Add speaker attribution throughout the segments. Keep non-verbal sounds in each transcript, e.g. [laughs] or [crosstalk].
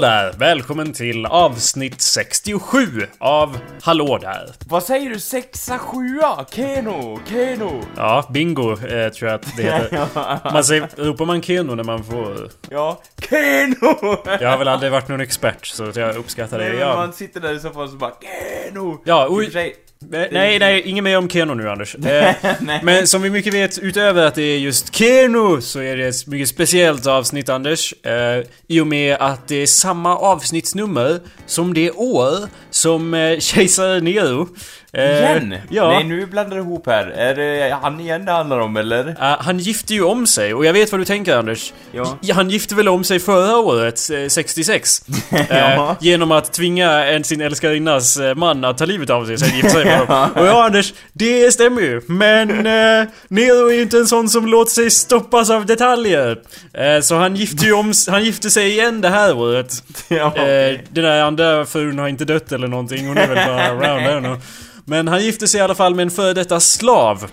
Speaker 1: hallå där! Välkommen till avsnitt 67 av Hallå där.
Speaker 2: Vad säger du? Sexa, sjua? Keno, Keno.
Speaker 1: Ja, bingo eh, tror jag att det heter. [laughs] Man säger, ropar man Keno när man får...
Speaker 2: Ja, Keno!
Speaker 1: Jag har väl aldrig varit någon expert så jag uppskattar det.
Speaker 2: Nej,
Speaker 1: Ja,
Speaker 2: man sitter där i fall och så bara Keno!
Speaker 1: ja
Speaker 2: och sig,
Speaker 1: nej, nej, inget mer om Keno nu Anders. [laughs] Eh. Men som vi mycket vet, utöver att det är just Keno, så är det ett mycket speciellt avsnitt Anders. Eh, I och med att det är samma avsnittsnummer som det år som eh, kejsare Nero eh,
Speaker 2: Igen?
Speaker 1: Ja.
Speaker 2: Nej, nu blandar du ihop här. Är det han igen det handlar om, eller?
Speaker 1: Eh, han gifte ju om sig, och jag vet vad du tänker Anders.
Speaker 2: Ja.
Speaker 1: Han gifte väl om sig förra året, eh, 66. [laughs] eh,
Speaker 2: Ja.
Speaker 1: Genom att tvinga en sin älskarinnas eh, man att ta livet av sig, sen gifta sig med [laughs] honom. Och ja Anders, det stämmer ju. Men eh, Nero är ju inte en sån som låter sig stoppas av detaljer. Eh, så han gifte ju om, han gifte sig igen det här året. [laughs]
Speaker 2: ja.
Speaker 1: Eh, den där andra frun har inte dött eller någonting, hon är väl bara around, I don't know. Men han gifte sig i alla fall med en före detta slav.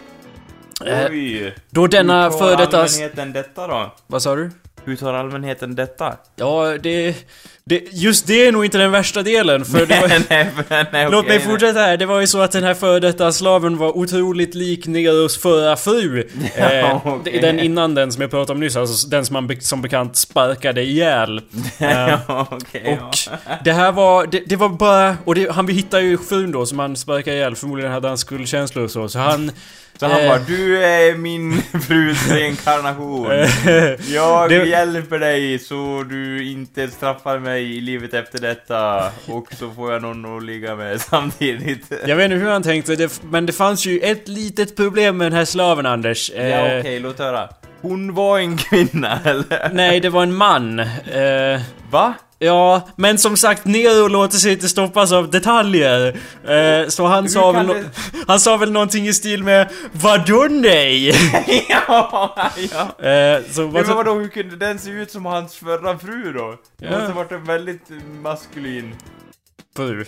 Speaker 1: Eh,
Speaker 2: Oj.
Speaker 1: då denna före detta...
Speaker 2: detta då?
Speaker 1: Vad sa du?
Speaker 2: Hur tar allmänheten detta?
Speaker 1: Ja, det, det... Just det är nog inte den värsta delen, för det [laughs] var...
Speaker 2: nej, nej, nej,
Speaker 1: Låt
Speaker 2: okej,
Speaker 1: mig
Speaker 2: nej.
Speaker 1: fortsätta här. Det var ju så att den här före detta slaven var otroligt lik Neros förra fru. [laughs]
Speaker 2: Ja,
Speaker 1: Eh,
Speaker 2: okej.
Speaker 1: Den innan den som jag pratade om nyss, alltså den som man be- som bekant sparkade ihjäl. [laughs] Eh,
Speaker 2: ja, okej,
Speaker 1: och
Speaker 2: ja.
Speaker 1: det här var, det, det var bara, och det, han hittade ju frun då som han sparkade ihjäl, förmodligen hade han skuldkänslor och så, så han...
Speaker 2: Så han
Speaker 1: eh,
Speaker 2: bara, du är min [laughs] frus reinkarnation. [laughs] Jag
Speaker 1: Det-
Speaker 2: hjälper dig så du inte straffar mig i livet efter detta. Och så får jag någon att ligga med [laughs] samtidigt.
Speaker 1: Jag vet inte hur han tänkte, men det fanns ju ett litet problem med den här slaven Anders.
Speaker 2: Ja,
Speaker 1: Eh,
Speaker 2: okej, låt höra. Hon var en kvinna, eller?
Speaker 1: Nej, det var en man. Eh,
Speaker 2: Va?
Speaker 1: Ja, men som sagt, Nero låter sig inte stoppas av detaljer. Eh, så han sa, väl no- [laughs] han sa väl någonting i stil med Vadå nej? [laughs]
Speaker 2: ja, ja.
Speaker 1: eh, så,
Speaker 2: men vadå, hur kunde den se ut som hans förra fru då? Det
Speaker 1: Ja.
Speaker 2: måste ha varit en väldigt maskulin...
Speaker 1: fru.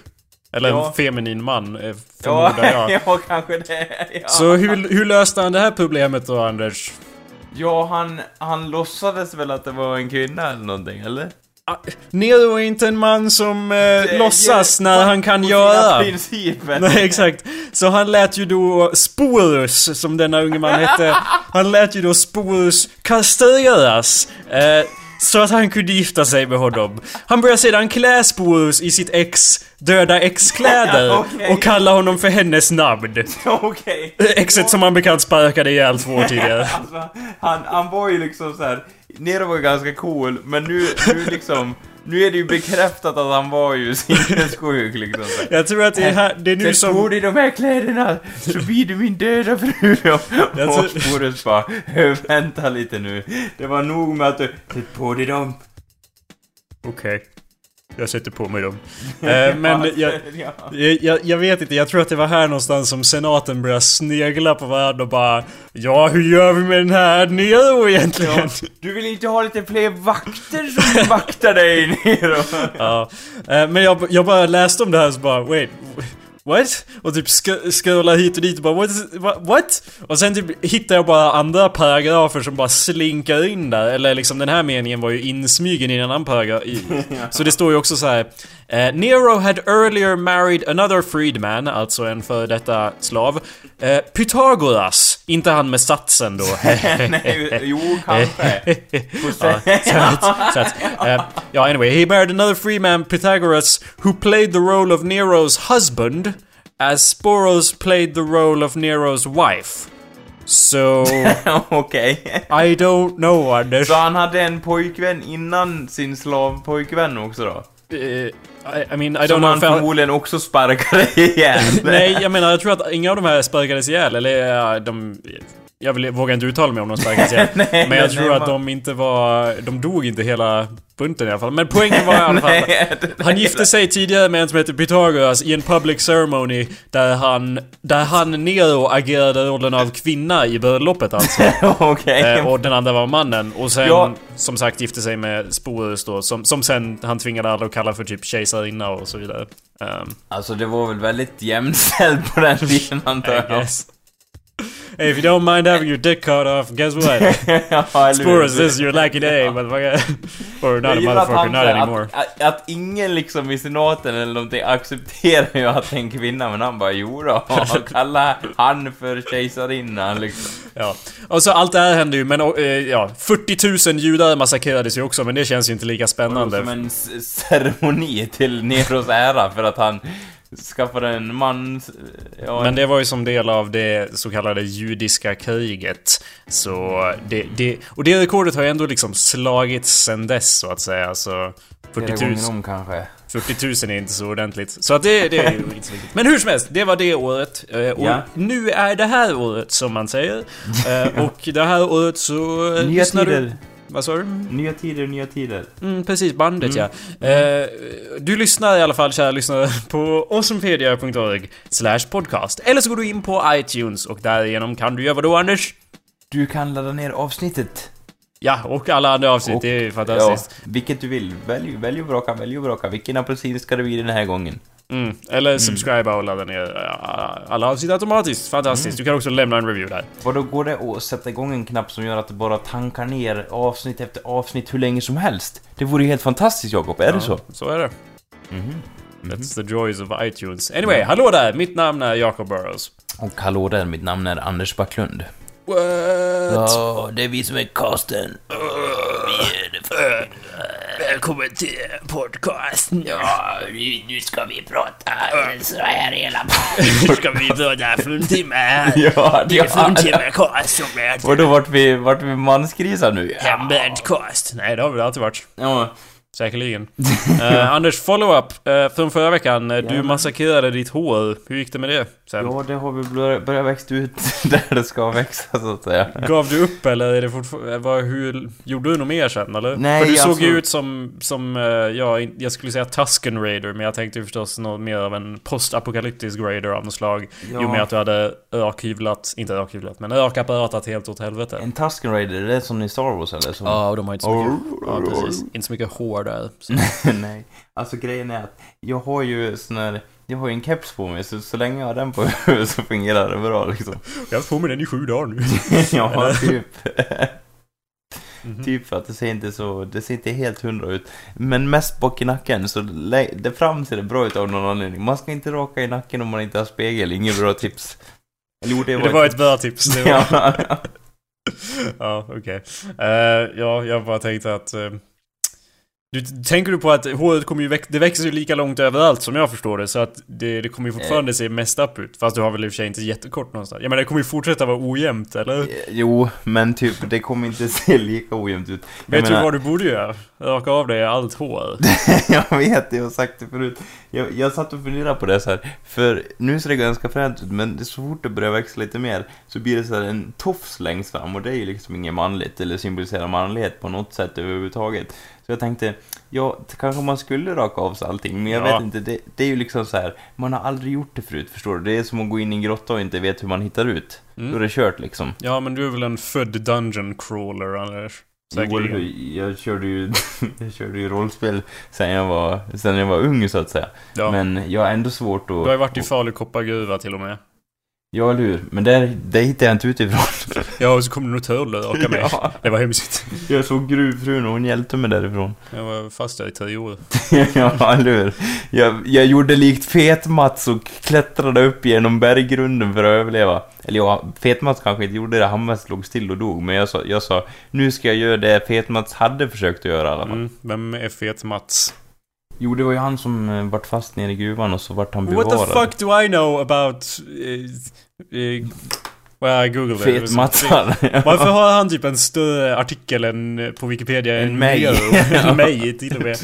Speaker 1: Eller
Speaker 2: Ja.
Speaker 1: en feminin man, eh,
Speaker 2: Ja,
Speaker 1: förmodar jag. [laughs]
Speaker 2: ja, kanske det. Ja.
Speaker 1: Så hur, hur löste han det här problemet då, Anders?
Speaker 2: Ja, han, han låtsades väl att det var en kvinna eller någonting, eller?
Speaker 1: Ah, Nero är inte en man som eh, låtsas när han kan göra. [laughs] Nej, exakt. Så han lät ju då Sporus, som denna unge man hette, [laughs] han lät ju då Sporus kastreras. Eh, så att han kunde gifta sig med honom. Han började sedan klä Sporus i sitt ex döda ex-kläder [laughs]
Speaker 2: Okej.
Speaker 1: och kalla honom för hennes namn.
Speaker 2: Okej.
Speaker 1: Exet som han bekant sparkade ihjäl två år tidigare.
Speaker 2: Alltså, han, han var ju liksom så här. Nero var ju ganska cool, men nu, nu liksom... Nu är det ju bekräftat att han var ju [laughs] sinnessjuk liksom.
Speaker 1: Jag tror att det är, här, det är nu
Speaker 2: Sätt
Speaker 1: som...
Speaker 2: på dig de här kläderna så blir du min döda fru. [laughs] Och, Sporus bara, "Hö, vänta lite nu. Det var nog med att du, sätt på dig dem.
Speaker 1: Okej. Jag sätter på mig dem. [laughs] Eh, men jag,
Speaker 2: Ja.
Speaker 1: jag, jag, jag vet inte, jag tror att det var här någonstans som senaten började snegla på varandra och bara Ja, hur gör vi med den här Nero egentligen?
Speaker 2: Ja. Du vill inte ha lite fler vakter som vaktar dig Nero? [laughs]
Speaker 1: Ja. Eh, men jag, jag bara läste om det här så bara wait What? Och typ sk- scrollar hit och dit och bara what, is, what? Och sen typ hittar jag bara andra paragrafer som bara slinkar in där Eller liksom den här meningen var ju insmygen i en annan paragraf [laughs] Så det står ju också så här. eh, Nero had earlier married another freedman, alltså en före detta slav eh, Pythagoras, inte han med satsen då [laughs]
Speaker 2: Nej, jo kanske. [laughs]
Speaker 1: ja, att, så att, eh, ja, anyway, he married another free man, Pythagoras, who played the role of Nero's husband, as Sporos played the role of Nero's wife. So, [laughs]
Speaker 2: Okej.
Speaker 1: I don't know, Anders.
Speaker 2: Så han hade en pojkvän innan sin slavpojkvän också då?
Speaker 1: Eh, I, I mean, I don't
Speaker 2: Som han förmodligen också sparkade [laughs] ihjäl.
Speaker 1: Nej, jag menar, jag tror att inga av de här sparkades ihjäl, eller de... Jag vill, vågar inte uttala mig om de sparkades [laughs] ihjäl.
Speaker 2: Nej,
Speaker 1: men jag
Speaker 2: men
Speaker 1: tror
Speaker 2: nej,
Speaker 1: att
Speaker 2: man-
Speaker 1: de inte var... De dog inte hela bunten i alla fall. Men poängen var i alla fall... [laughs]
Speaker 2: Nej,
Speaker 1: Han gifte sig tidigare med en som heter Pythagoras i en public ceremony där han, där han Nero agerade rollen av kvinna i bröllopet alltså. [laughs]
Speaker 2: Okej.
Speaker 1: eh, och den andra var mannen. Och sen
Speaker 2: Ja.
Speaker 1: som sagt gifte sig med Sporus då, som, som sen han tvingade alla att kalla för typ kejsarinna och så vidare. Um,
Speaker 2: Alltså det var väl väldigt jämställt på den tiden antar jag.
Speaker 1: Hey, if you don't mind having your dick cut off, guess what? [laughs]
Speaker 2: ja?
Speaker 1: Spores this your lucky day, motherfucker. [laughs] Or not a motherfucker, not anymore.
Speaker 2: Att, att, ingen liksom i senaten eller någonting accepterar ju att det är en kvinna, men han bara jodå. Han [laughs] kallar han för kejsarinnan liksom.
Speaker 1: Ja. Och så allt det här hände ju, men eh, ja, 40 000 judar massakrerades ju också, men det känns ju inte lika spännande.
Speaker 2: Som en ceremoni till Neros ära för att han skaffade en man... Ja,
Speaker 1: Men det var ju som del av det så kallade judiska kriget. Så det, det, och det rekordet har ju ändå liksom slagits sen dess så att säga. Så 40
Speaker 2: flera
Speaker 1: 000,
Speaker 2: gånger om kanske.
Speaker 1: 40 000 är inte så ordentligt. Så att det, det är ju inte så viktigt. Men hur som helst, det var det året. Eh, Och
Speaker 2: Ja.
Speaker 1: nu är det här året som man säger. Eh, Och det här året så...
Speaker 2: Nya
Speaker 1: lyssnar du-
Speaker 2: tider.
Speaker 1: Vad sa du?
Speaker 2: Nya tider, nya tider.
Speaker 1: Mm, precis, bandet
Speaker 2: Mm.
Speaker 1: ja. Eh, du lyssnar i alla fall, kära lyssnare, [laughs] på awesomepedia.org slash podcast. Eller så går du in på iTunes och därigenom kan du göra vad då, Anders?
Speaker 2: Du kan ladda ner avsnittet.
Speaker 1: Ja, och alla andra avsnitt,
Speaker 2: Och-
Speaker 1: det är ju fantastiskt.
Speaker 2: Ja, vilket du vill. Välj, välj och braka, välj och braka. Vilken apelsin ska det bli den här gången?
Speaker 1: Mm. Eller subscriba och ladda ner alla avsnitt automatiskt. Fantastiskt. Du kan också lämna en review där.
Speaker 2: Och då går det att sätta igång en knapp som gör att det bara tankar ner avsnitt efter avsnitt hur länge som helst. Det vore ju helt fantastiskt, Jakob. Är det så?
Speaker 1: Så är det.
Speaker 2: Mhm.
Speaker 1: That's the joys of iTunes. Anyway, hallå där! Mitt namn är Jacob Burrows.
Speaker 2: Och hallå där, mitt namn är Anders Backlund.
Speaker 1: What?
Speaker 2: Ja, det är vi som är casten.
Speaker 1: Välkommen till podcasten.
Speaker 3: Ja, nu, ska vi prata så här hela [laughs]
Speaker 1: Nu ska vi för en timme här.
Speaker 2: Ja,
Speaker 3: Det är för en
Speaker 2: ja.
Speaker 3: timme cast som är
Speaker 2: Och då vart vi, vart vi mansgrisar nu?
Speaker 3: hembädd cast.
Speaker 1: Nej, det har väl alltid varit.
Speaker 2: Ja.
Speaker 1: Säkerligen. [laughs] Eh, Anders, follow-up uh, från förra veckan. Eh, du massakrerade ditt hår. Hur gick det med det sen?
Speaker 2: ja, det har väl börjat, växa ut [laughs] där det ska växa, så att säga.
Speaker 1: Gav du upp eller är det fortfarande... Vad, hur, gjorde du något mer sen eller?
Speaker 2: Nej,
Speaker 1: För du såg
Speaker 2: alltså-
Speaker 1: ju ut som, som eh, ja, jag skulle säga Tusken Raider, men jag tänkte ju förstås något mer av en postapokalyptisk Raider av något slag.
Speaker 2: Ja.
Speaker 1: I och med att du hade ökhyvlat, inte ökhyvlat, men ökapparatat helt åt helvete.
Speaker 2: En Tusken Raider, är det som i Star Wars eller? Som...
Speaker 1: Ja, och de har inte så mycket... Ja, precis. Inte så mycket hår där. Så. [laughs]
Speaker 2: Nej, alltså grejen är att jag har ju sån här, jag har ju en keps på mig så, så länge jag har den på huvudet så fungerar det bra liksom.
Speaker 1: Jag har haft på mig den i sju dagar nu. [laughs]
Speaker 2: ja, typ.
Speaker 1: Mhm.
Speaker 2: typ för att det ser inte så, det ser inte helt hundra ut. Men mest bak i nacken, så det fram ser det bra ut av någon anledning. Man ska inte raka i nacken om man inte har spegel, inget bra tips. Jo, det var,
Speaker 1: Det var ett bra tips. Det var...
Speaker 2: ja, [laughs] ja.
Speaker 1: Okej. Eh, ja, jag bara tänkte att... eh, du, tänker du på att håret kommer ju växa, det växer ju lika långt överallt som jag förstår det, så att det, det kommer ju fortfarande se mest upp ut. Fast du har väl i och för sig inte jättekort någonstans. Jag menar, det kommer ju fortsätta vara ojämnt, eller?
Speaker 2: Jo, men typ det kommer inte [laughs] se lika ojämnt ut. Jag
Speaker 1: Vet du
Speaker 2: menar-
Speaker 1: vad du borde göra? Raka av dig allt hår. [laughs]
Speaker 2: jag vet, jag har sagt det förut. Jag, jag satt och funderade på det så här. För nu ser det ganska fränt ut, men det- så fort det börjar växa lite mer så blir det så här en tofs längst fram och det är ju liksom inget manligt eller symboliserar manlighet på något sätt överhuvudtaget. Så jag tänkte, ja, kanske man skulle raka av sig allting, men jag
Speaker 1: Ja.
Speaker 2: vet inte, det, det är ju liksom så här. man har aldrig gjort det förut, förstår du? Det är som att gå in i en grotta och inte vet hur man hittar ut.
Speaker 1: Mm.
Speaker 2: Då är det kört liksom.
Speaker 1: Ja, men du är väl en född dungeon crawler, Anders? Säkerligen.
Speaker 2: jag körde ju, [laughs] jag körde ju rollspel sen jag var, sen jag var ung så att säga.
Speaker 1: Ja.
Speaker 2: Men jag har ändå svårt att...
Speaker 1: Du har ju varit i Falu koppargruva till och med.
Speaker 2: Ja, eller hur? Men där, där hittade jag inte utifrån.
Speaker 1: Ja, och så kom det och [laughs] raka mig.
Speaker 2: Ja.
Speaker 1: Det var hemskt.
Speaker 2: Jag såg gruvfrun och hon hjälpte mig därifrån.
Speaker 1: Jag var fast där i tio år. [laughs]
Speaker 2: ja, eller hur? Jag, jag gjorde likt Fet-Mats och klättrade upp genom berggrunden för att överleva. Eller ja, Fet-Mats kanske inte gjorde det, han mest låg still och dog. Men jag sa, jag sa nu ska jag göra det Fet-Mats hade försökt att göra i alla fall.
Speaker 1: Mm. Vem är fet Mats?
Speaker 2: Jo, det var ju han som eh, vart fast nere i gruvan och så vart han
Speaker 1: What
Speaker 2: bevarad.
Speaker 1: the fuck do I know about... Uh, uh, well, I googled it.
Speaker 2: Fet-Matsar. [laughs]
Speaker 1: Varför har han typ en större artikel än eh, på Wikipedia
Speaker 2: Än mig.
Speaker 1: Än mig till och med.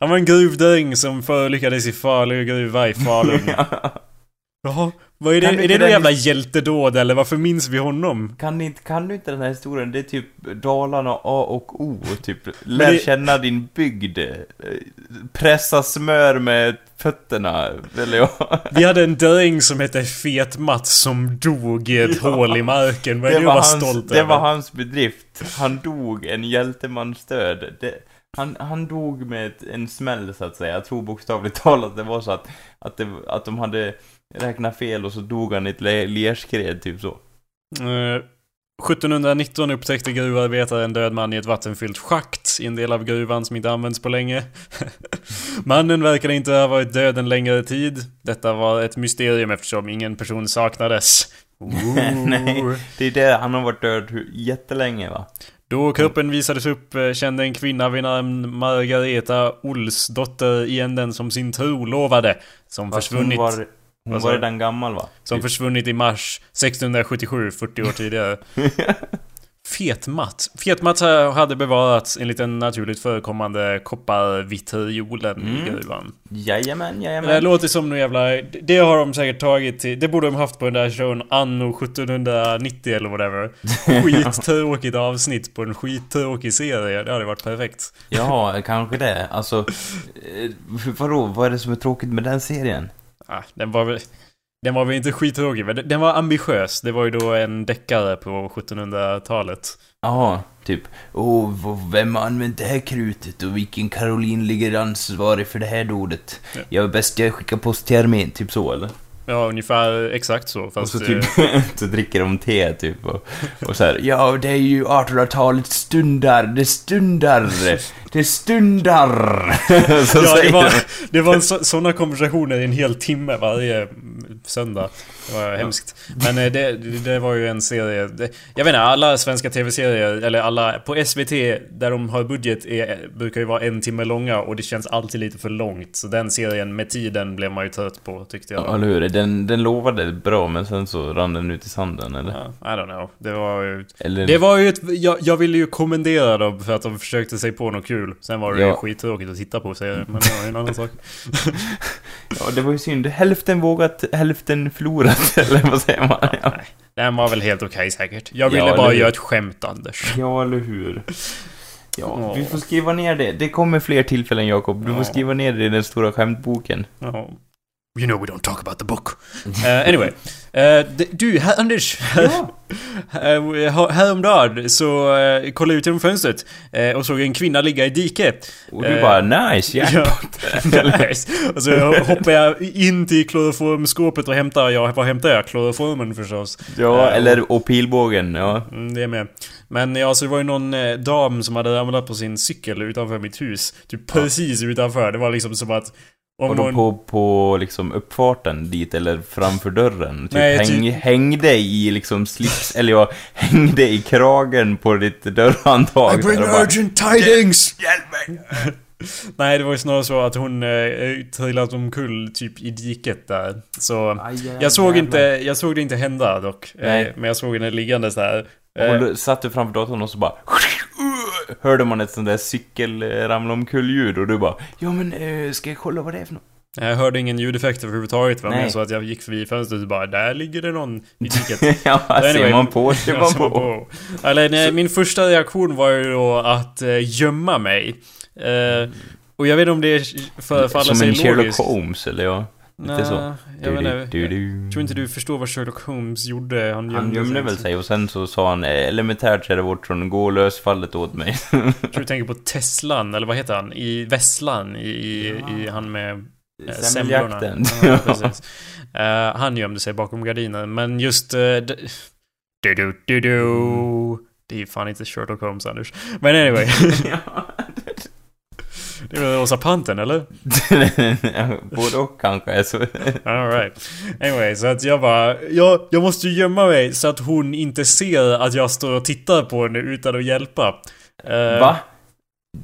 Speaker 1: Han var en gruvdäng som förolyckades i Falu gruva i Falun. [laughs] Jaha, vad är det?
Speaker 2: Kan
Speaker 1: Är det någon jävla hjältedåd eller varför minns vi honom?
Speaker 2: Kan inte, kan du inte den här historien? Det är typ Dalarna A och O, typ. Lär
Speaker 1: det-
Speaker 2: känna din bygd. Pressa smör med fötterna. Eller ja.
Speaker 1: Vi hade en däng som hette Fet Mats som dog i ett
Speaker 2: Ja.
Speaker 1: hål i marken. Vad är
Speaker 2: Det
Speaker 1: det
Speaker 2: var,
Speaker 1: var
Speaker 2: hans,
Speaker 1: stolt
Speaker 2: det
Speaker 1: över?
Speaker 2: var hans bedrift. Han dog en hjältemans död. Det, han, han dog med ett, en smäll så att säga. Jag tror bokstavligt [laughs] talat det var så att, att, det, att de hade räknat fel och så dog han i ett le- lerskred, typ så.
Speaker 1: Eh, 1719 upptäckte gruvarbetare en död man i ett vattenfyllt schakt i en del av gruvan som inte används på länge. [laughs] Mannen verkade inte ha varit död en längre tid. Detta var ett mysterium eftersom ingen person saknades. [laughs]
Speaker 2: Nej, det är det, han har varit död jättelänge va?
Speaker 1: Då kroppen visades upp eh, kände en kvinna vid namn Margareta Olsdotter igen den som sin trolovade. Som
Speaker 2: Fast
Speaker 1: försvunnit.
Speaker 2: Hon var, hon
Speaker 1: sa
Speaker 2: var redan gammal va?
Speaker 1: Som
Speaker 2: Typ.
Speaker 1: försvunnit i mars 1677, 40 år tidigare. [laughs] Fetmatt. Fetmatt ha- hade bevarats enligt den naturligt förekommande kopparvitriolen i
Speaker 2: Mm.
Speaker 1: gruvan.
Speaker 2: Jajamän,
Speaker 1: Det där
Speaker 2: jajamän.
Speaker 1: låter som någon jävla... Det har de säkert tagit till... Det borde de haft på den där showen anno 1790 eller whatever. [laughs] Skittråkigt avsnitt på en skittråkig serie. Det hade varit perfekt.
Speaker 2: Ja, kanske det. Alltså, eh, vadå? Vad är det som är tråkigt med den serien?
Speaker 1: Ah, den var väl... Den var väl inte skittråkig, men den- var ambitiös. Det var ju då en deckare på 1700-talet.
Speaker 2: Ja, typ. Åh, vem har använt det här krutet och vilken Caroline ligger ansvarig för det här dådet?
Speaker 1: Ja.
Speaker 2: Jag är bäst jag skickar post till armén, typ så eller?
Speaker 1: Ja, ungefär exakt så.
Speaker 2: Och
Speaker 1: Fast...
Speaker 2: så
Speaker 1: eh,
Speaker 2: typ, [laughs] så dricker de te typ och, och så här, ja det är ju 1800-talet stundar, det stundar, det stundar. [laughs] så
Speaker 1: ja, det var,
Speaker 2: de.
Speaker 1: det var så, såna konversationer i en hel timme varje söndag. Det var hemskt. Men eh, det, det var ju en serie... Det, jag vet inte, alla svenska tv-serier, eller alla på SVT där de har budget, är, brukar ju vara en timme långa och det känns alltid lite för långt. Så den serien med tiden blev man ju trött på, tyckte jag.
Speaker 2: Ja, eller hur? Den, den lovade bra men sen så rann den ut i sanden eller?
Speaker 1: Ja, I don't know. Det var ju...
Speaker 2: eller
Speaker 1: Det var ju ett... Jag, jag ville ju kommendera dem för att de försökte sig på något kul. Sen var det ju
Speaker 2: Ja.
Speaker 1: skittråkigt att titta på serien, men det var ju en annan [laughs] sak.
Speaker 2: Ja, det var ju synd. Hälften vågat, hälften förlorat, [laughs] eller vad säger man? Ja,
Speaker 1: Nej, den var väl helt okej säkert. Jag ville
Speaker 2: Ja,
Speaker 1: bara göra ett skämt, Anders.
Speaker 2: ja eller hur? Ja,
Speaker 1: Ja.
Speaker 2: vi får skriva ner det. Det kommer fler tillfällen, Jakob. Du
Speaker 1: Ja.
Speaker 2: får skriva ner det i den stora skämtboken.
Speaker 1: Ja. You know we don't talk about the book. Eh, anyway. D- du, här, Anders.
Speaker 2: Ja. [laughs]
Speaker 1: Uh, häromdagen så uh, kollade jag ut genom fönstret och såg en kvinna ligga i diket.
Speaker 2: Och du bara, nice, [laughs] jackpot. [laughs]
Speaker 1: nice. Och så hoppar jag in till kloroformskåpet och hämtar, ja, vad hämtar jag? Kloroformen förstås.
Speaker 2: Ja, eller och pilbågen, ja.
Speaker 1: Mm, det är med. Men ja, så det var ju någon dam som hade ramlat på sin cykel utanför mitt hus. Typ precis utanför. Det var liksom som att... Om
Speaker 2: Och då på, på liksom uppfarten dit, eller framför dörren. Typ,
Speaker 1: Nej,
Speaker 2: häng,
Speaker 1: typ-
Speaker 2: hängde i liksom slips, eller ja, hängde i kragen på ditt dörrhandtag.
Speaker 1: I bring
Speaker 2: bara,
Speaker 1: urgent tidings!
Speaker 2: Hjälp mig! [laughs]
Speaker 1: Nej, det var ju snarare så att hon eh, trillat omkull typ i diket där. Så...
Speaker 2: Aj, aj,
Speaker 1: Jag såg,
Speaker 2: jävlar.
Speaker 1: inte, jag såg det inte hända dock. Eh, men jag såg henne liggandes där. Eh,
Speaker 2: då satt du framför datorn och så bara... [laughs] Hörde man ett sånt där cykel eh, ramla omkull-ljud och du bara Ja men, eh, ska jag kolla vad det är för något?
Speaker 1: jag hörde ingen ljudeffekt överhuvudtaget. Va? Men så att jag gick förbi fönstret och bara Där ligger det någon i diket. [laughs]
Speaker 2: ja,
Speaker 1: Anyway, [laughs]
Speaker 2: ser man på, ser man
Speaker 1: så
Speaker 2: på.
Speaker 1: Eller nej, min första reaktion var ju då att eh, gömma mig. Eh, och jag vet inte om det
Speaker 2: Som
Speaker 1: sig
Speaker 2: en Sherlock
Speaker 1: logiskt.
Speaker 2: Holmes, eller ja? Lite
Speaker 1: Nej,
Speaker 2: så.
Speaker 1: Jag vet inte.
Speaker 2: Du, du, du.
Speaker 1: Jag tror inte du förstår vad Sherlock Holmes gjorde. Han gömde,
Speaker 2: Han gömde väl sig och sen så sa han eh, elementärt så är det bort från gå lös fallet åt mig. [laughs]
Speaker 1: Jag tror du tänker på Teslan, eller vad heter han? I Vesslan, i, i, i han med eh, semlorna. [laughs] Ja, precis. Eh, han gömde sig bakom gardinen, men just... Uh, du, du, du, du. Det är ju fan inte Sherlock Holmes, Anders. Men anyway. [laughs] det är väl Rosa Pantern, eller? [laughs]
Speaker 2: Både och kanske. [laughs]
Speaker 1: Alright. Anyway, så att jag bara... Jag, jag måste gömma mig så att hon inte ser att jag står och tittar på henne utan att hjälpa. Eh,
Speaker 2: Va?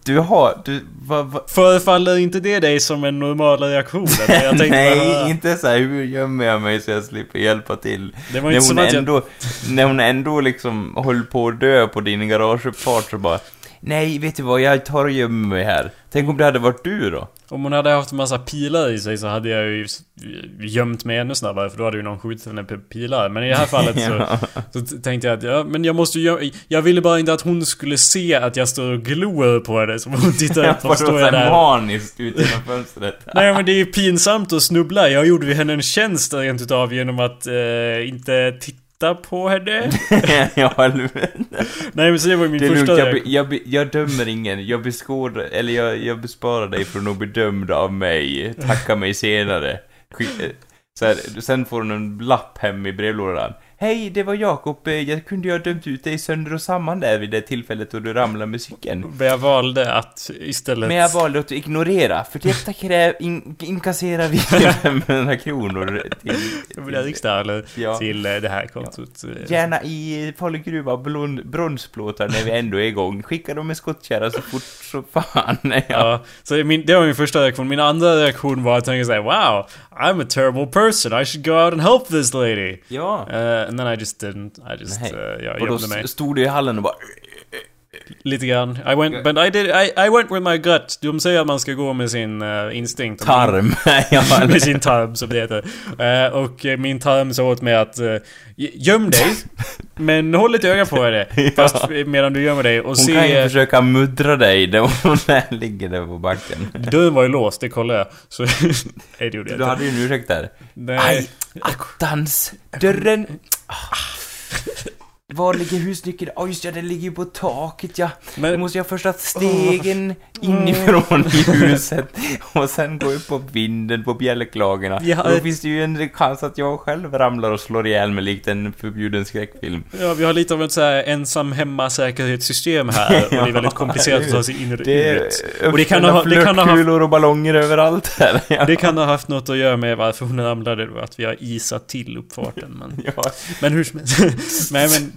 Speaker 2: Du har, du, va, va?
Speaker 1: Förefaller inte det dig som en normal reaktion? tänkte [laughs]
Speaker 2: Nej,
Speaker 1: bara,
Speaker 2: inte så här, hur gömmer jag mig så jag slipper hjälpa till?
Speaker 1: Det var
Speaker 2: När
Speaker 1: inte som
Speaker 2: hon,
Speaker 1: att jag...
Speaker 2: ändå, när hon ändå liksom höll på att dö på din garageuppfart så bara Nej, vet du vad, jag tar och gömmer mig här. Tänk om det hade varit du då?
Speaker 1: Om hon hade haft en massa pilar i sig så hade jag ju gömt mig ännu snabbare för då hade ju någon skjutit henne på pilar. Men i det här fallet så, [laughs] så tänkte jag att ja, men jag måste ju Jag ville bara inte att hon skulle se att jag står och glor på henne. Så hon tittar upp [laughs] och står
Speaker 2: så
Speaker 1: jag där.
Speaker 2: maniskt ut genom fönstret? [laughs]
Speaker 1: Nej men det är ju pinsamt att snubbla. Jag gjorde ju henne en tjänst rent utav genom att eh, inte titta på henne. [laughs]
Speaker 2: ja,
Speaker 1: Nej men så det var ju min
Speaker 2: Det är lugnt,
Speaker 1: första
Speaker 2: jag, jag, jag dömer ingen. Jag beskådar, eller jag, jag besparar dig från att bli dömd av mig. Tacka mig senare. Skick, eh, så här, sen får hon en lapp hem i brevlådan. Hej, det var Jakob. Eh, Jag kunde ju ha dömt ut dig sönder och samman där vid det tillfället då du ramlade med cykeln.
Speaker 1: Men jag valde att istället...
Speaker 2: Men jag valde att ignorera, för detta kräv, in, inkasserar vi [laughs] 500 kronor till...
Speaker 1: Jag vill ha riksdag eller
Speaker 2: Ja.
Speaker 1: till eh, det här kontot. eh.
Speaker 2: Gärna i Falugruva blon- bronsplåtar när vi ändå är igång. Skicka dem med skottkärra så fort så fan. Ja.
Speaker 1: Ja, så min, det var min första reaktion. Min andra reaktion var att tänka såhär Wow, I'm a terrible person, I should go out and help this lady.
Speaker 2: ja.
Speaker 1: Uh, and then I just didn't. I just,
Speaker 2: Nej.
Speaker 1: uh,
Speaker 2: och då
Speaker 1: gömde mig.
Speaker 2: st- stod du i hallen och bara...
Speaker 1: Lite grann. I went, but I did, I, I went with my gut. De säger att man ska gå med sin uh, instinkt.
Speaker 2: Tarm.
Speaker 1: med sin [laughs] [laughs] tarm som det heter. Eh, och eh, min tarm sa åt mig att uh, göm dig, [laughs] men håll ett öga på det. Fast medan du gömmer dig och
Speaker 2: Hon kan ju
Speaker 1: se...
Speaker 2: försöka muddra dig när hon ligger där på backen.
Speaker 1: Dörren var ju låst, det kollade jag. Så... Nej, det gjorde jag
Speaker 2: Du hade ju en ursäkt där.
Speaker 1: Nej.
Speaker 2: Aj, attans! Dörren... Ah. Var ligger husnyckeln? Ja, just ja, den ligger ju på taket, ja.
Speaker 1: Men-
Speaker 2: Då måste jag först ha stegen inifrån i huset och sen gå upp på vinden på bjälklagorna.
Speaker 1: Ja,
Speaker 2: då finns det ju en chans att jag själv ramlar och slår ihjäl mig likt en förbjuden skräckfilm.
Speaker 1: Ja, vi har lite av ett så här ensam hemma-säkerhetssystem här. Och det är [laughs] väldigt komplicerat att ta sig in i det ut. Och det kan ha-
Speaker 2: uppfyllda
Speaker 1: det kan ha haft-
Speaker 2: och ballonger överallt här. Ja.
Speaker 1: Det kan ha haft något att göra med varför hon ramlade då, att vi har isat till uppfarten. Men, [laughs]
Speaker 2: Ja.
Speaker 1: men hur som helst. [laughs] Nej, men...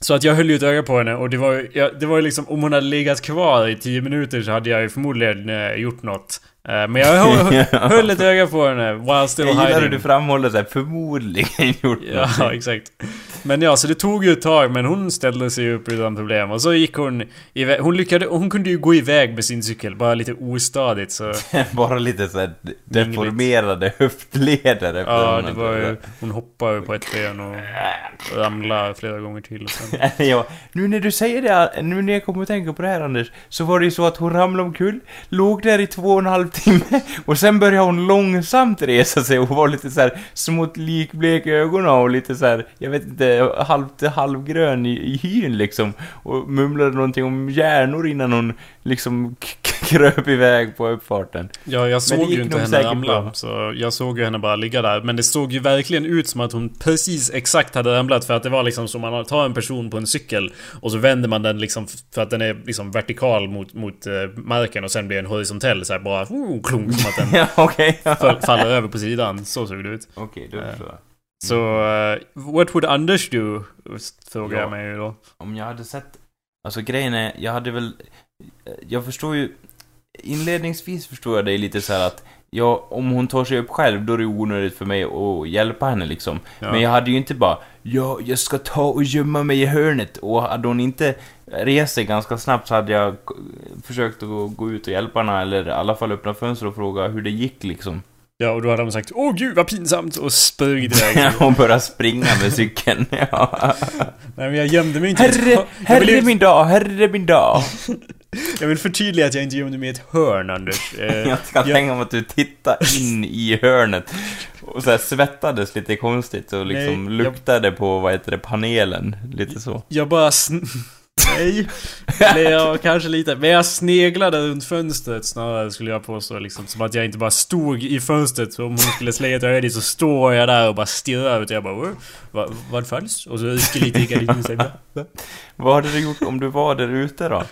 Speaker 1: Så att jag höll ju ett öga på henne och det var ju, ja, det var ju liksom, om hon hade legat kvar i 10 minuter så hade jag ju förmodligen eh, gjort något. Eh, men jag höll, [laughs] höll ett öga på henne while still
Speaker 2: Jag gillar hur
Speaker 1: hiding.
Speaker 2: du framhåller såhär, förmodligen [laughs] gjort
Speaker 1: Ja,
Speaker 2: någonting.
Speaker 1: exakt. Men ja, så det tog ju ett tag, men hon ställde sig upp utan problem. Och så gick hon iväg. Hon lyckade, hon kunde ju gå iväg med sin cykel, bara lite ostadigt så... [laughs]
Speaker 2: Bara lite såhär deformerade höftleder efter
Speaker 1: Ja, det var ju... Hon hoppade på ett ben och ramlade flera gånger till och [laughs] sen...
Speaker 2: ja, nu när du säger det, nu när jag kommer att tänka på det här Anders, så var det ju så att hon ramlade omkull, låg där i två och en halv timme, och sen började hon långsamt resa sig och var lite så här smått likblek i ögonen och lite så här, jag vet inte, halvt halvgrön i, i hyn liksom, och mumlade någonting om hjärnor innan hon liksom [laughs] kröp iväg på uppfarten.
Speaker 1: Ja, jag såg ju inte henne ramla. Så jag såg ju henne bara ligga där. Men det såg ju verkligen ut som att hon precis exakt hade ramlat. För att det var liksom som man tar en person på en cykel och så vänder man den liksom för att den är liksom vertikal mot, mot eh, marken och sen blir den horisontell så här bara oh, klunk som att den [laughs]
Speaker 2: ja,
Speaker 1: fall, faller över på sidan. Så såg det ut.
Speaker 2: Okej, då förstår jag.
Speaker 1: Så, uh, what would Anders do? Frågar
Speaker 2: Ja.
Speaker 1: jag mig då.
Speaker 2: Om jag hade sett... Alltså grejen är, jag hade väl... Jag förstår ju... Inledningsvis förstår jag dig lite så här att... Ja, om hon tar sig upp själv, då är det onödigt för mig att hjälpa henne liksom.
Speaker 1: Ja.
Speaker 2: Men jag hade ju inte bara... Ja, jag ska ta och gömma mig i hörnet. Och hade hon inte rest sig ganska snabbt så hade jag försökt att gå, gå ut och hjälpa henne. Eller i alla fall öppna fönster och fråga hur det gick liksom.
Speaker 1: Ja, och då hade de sagt Åh gud vad pinsamt! Och sprungit iväg. [laughs]
Speaker 2: och börja springa med cykeln. [laughs] Ja.
Speaker 1: Nej men jag gömde mig inte.
Speaker 2: Herre, herre
Speaker 1: vill,
Speaker 2: min dag, herre min dag. [laughs]
Speaker 1: jag vill förtydliga att jag inte gömde mig i ett hörn Anders. Eh,
Speaker 2: Jag kan
Speaker 1: jag-
Speaker 2: tänka mig att du tittar in i hörnet och så svettades lite konstigt och liksom
Speaker 1: Nej, jag-
Speaker 2: luktade på, vad heter det, panelen. Lite så.
Speaker 1: Jag bara [laughs] Nej. Eller ja, kanske lite. Men jag sneglade runt fönstret snarare skulle jag påstå liksom. Som att jag inte bara stod i fönstret. Så om hon skulle slänga ett öga dit så står jag där och bara stirrar ut. Jag bara "Åh, vad, vad fanns? Och så rycker lite gardinen och säger "Va? Va?
Speaker 2: Vad hade du gjort om du var där ute då?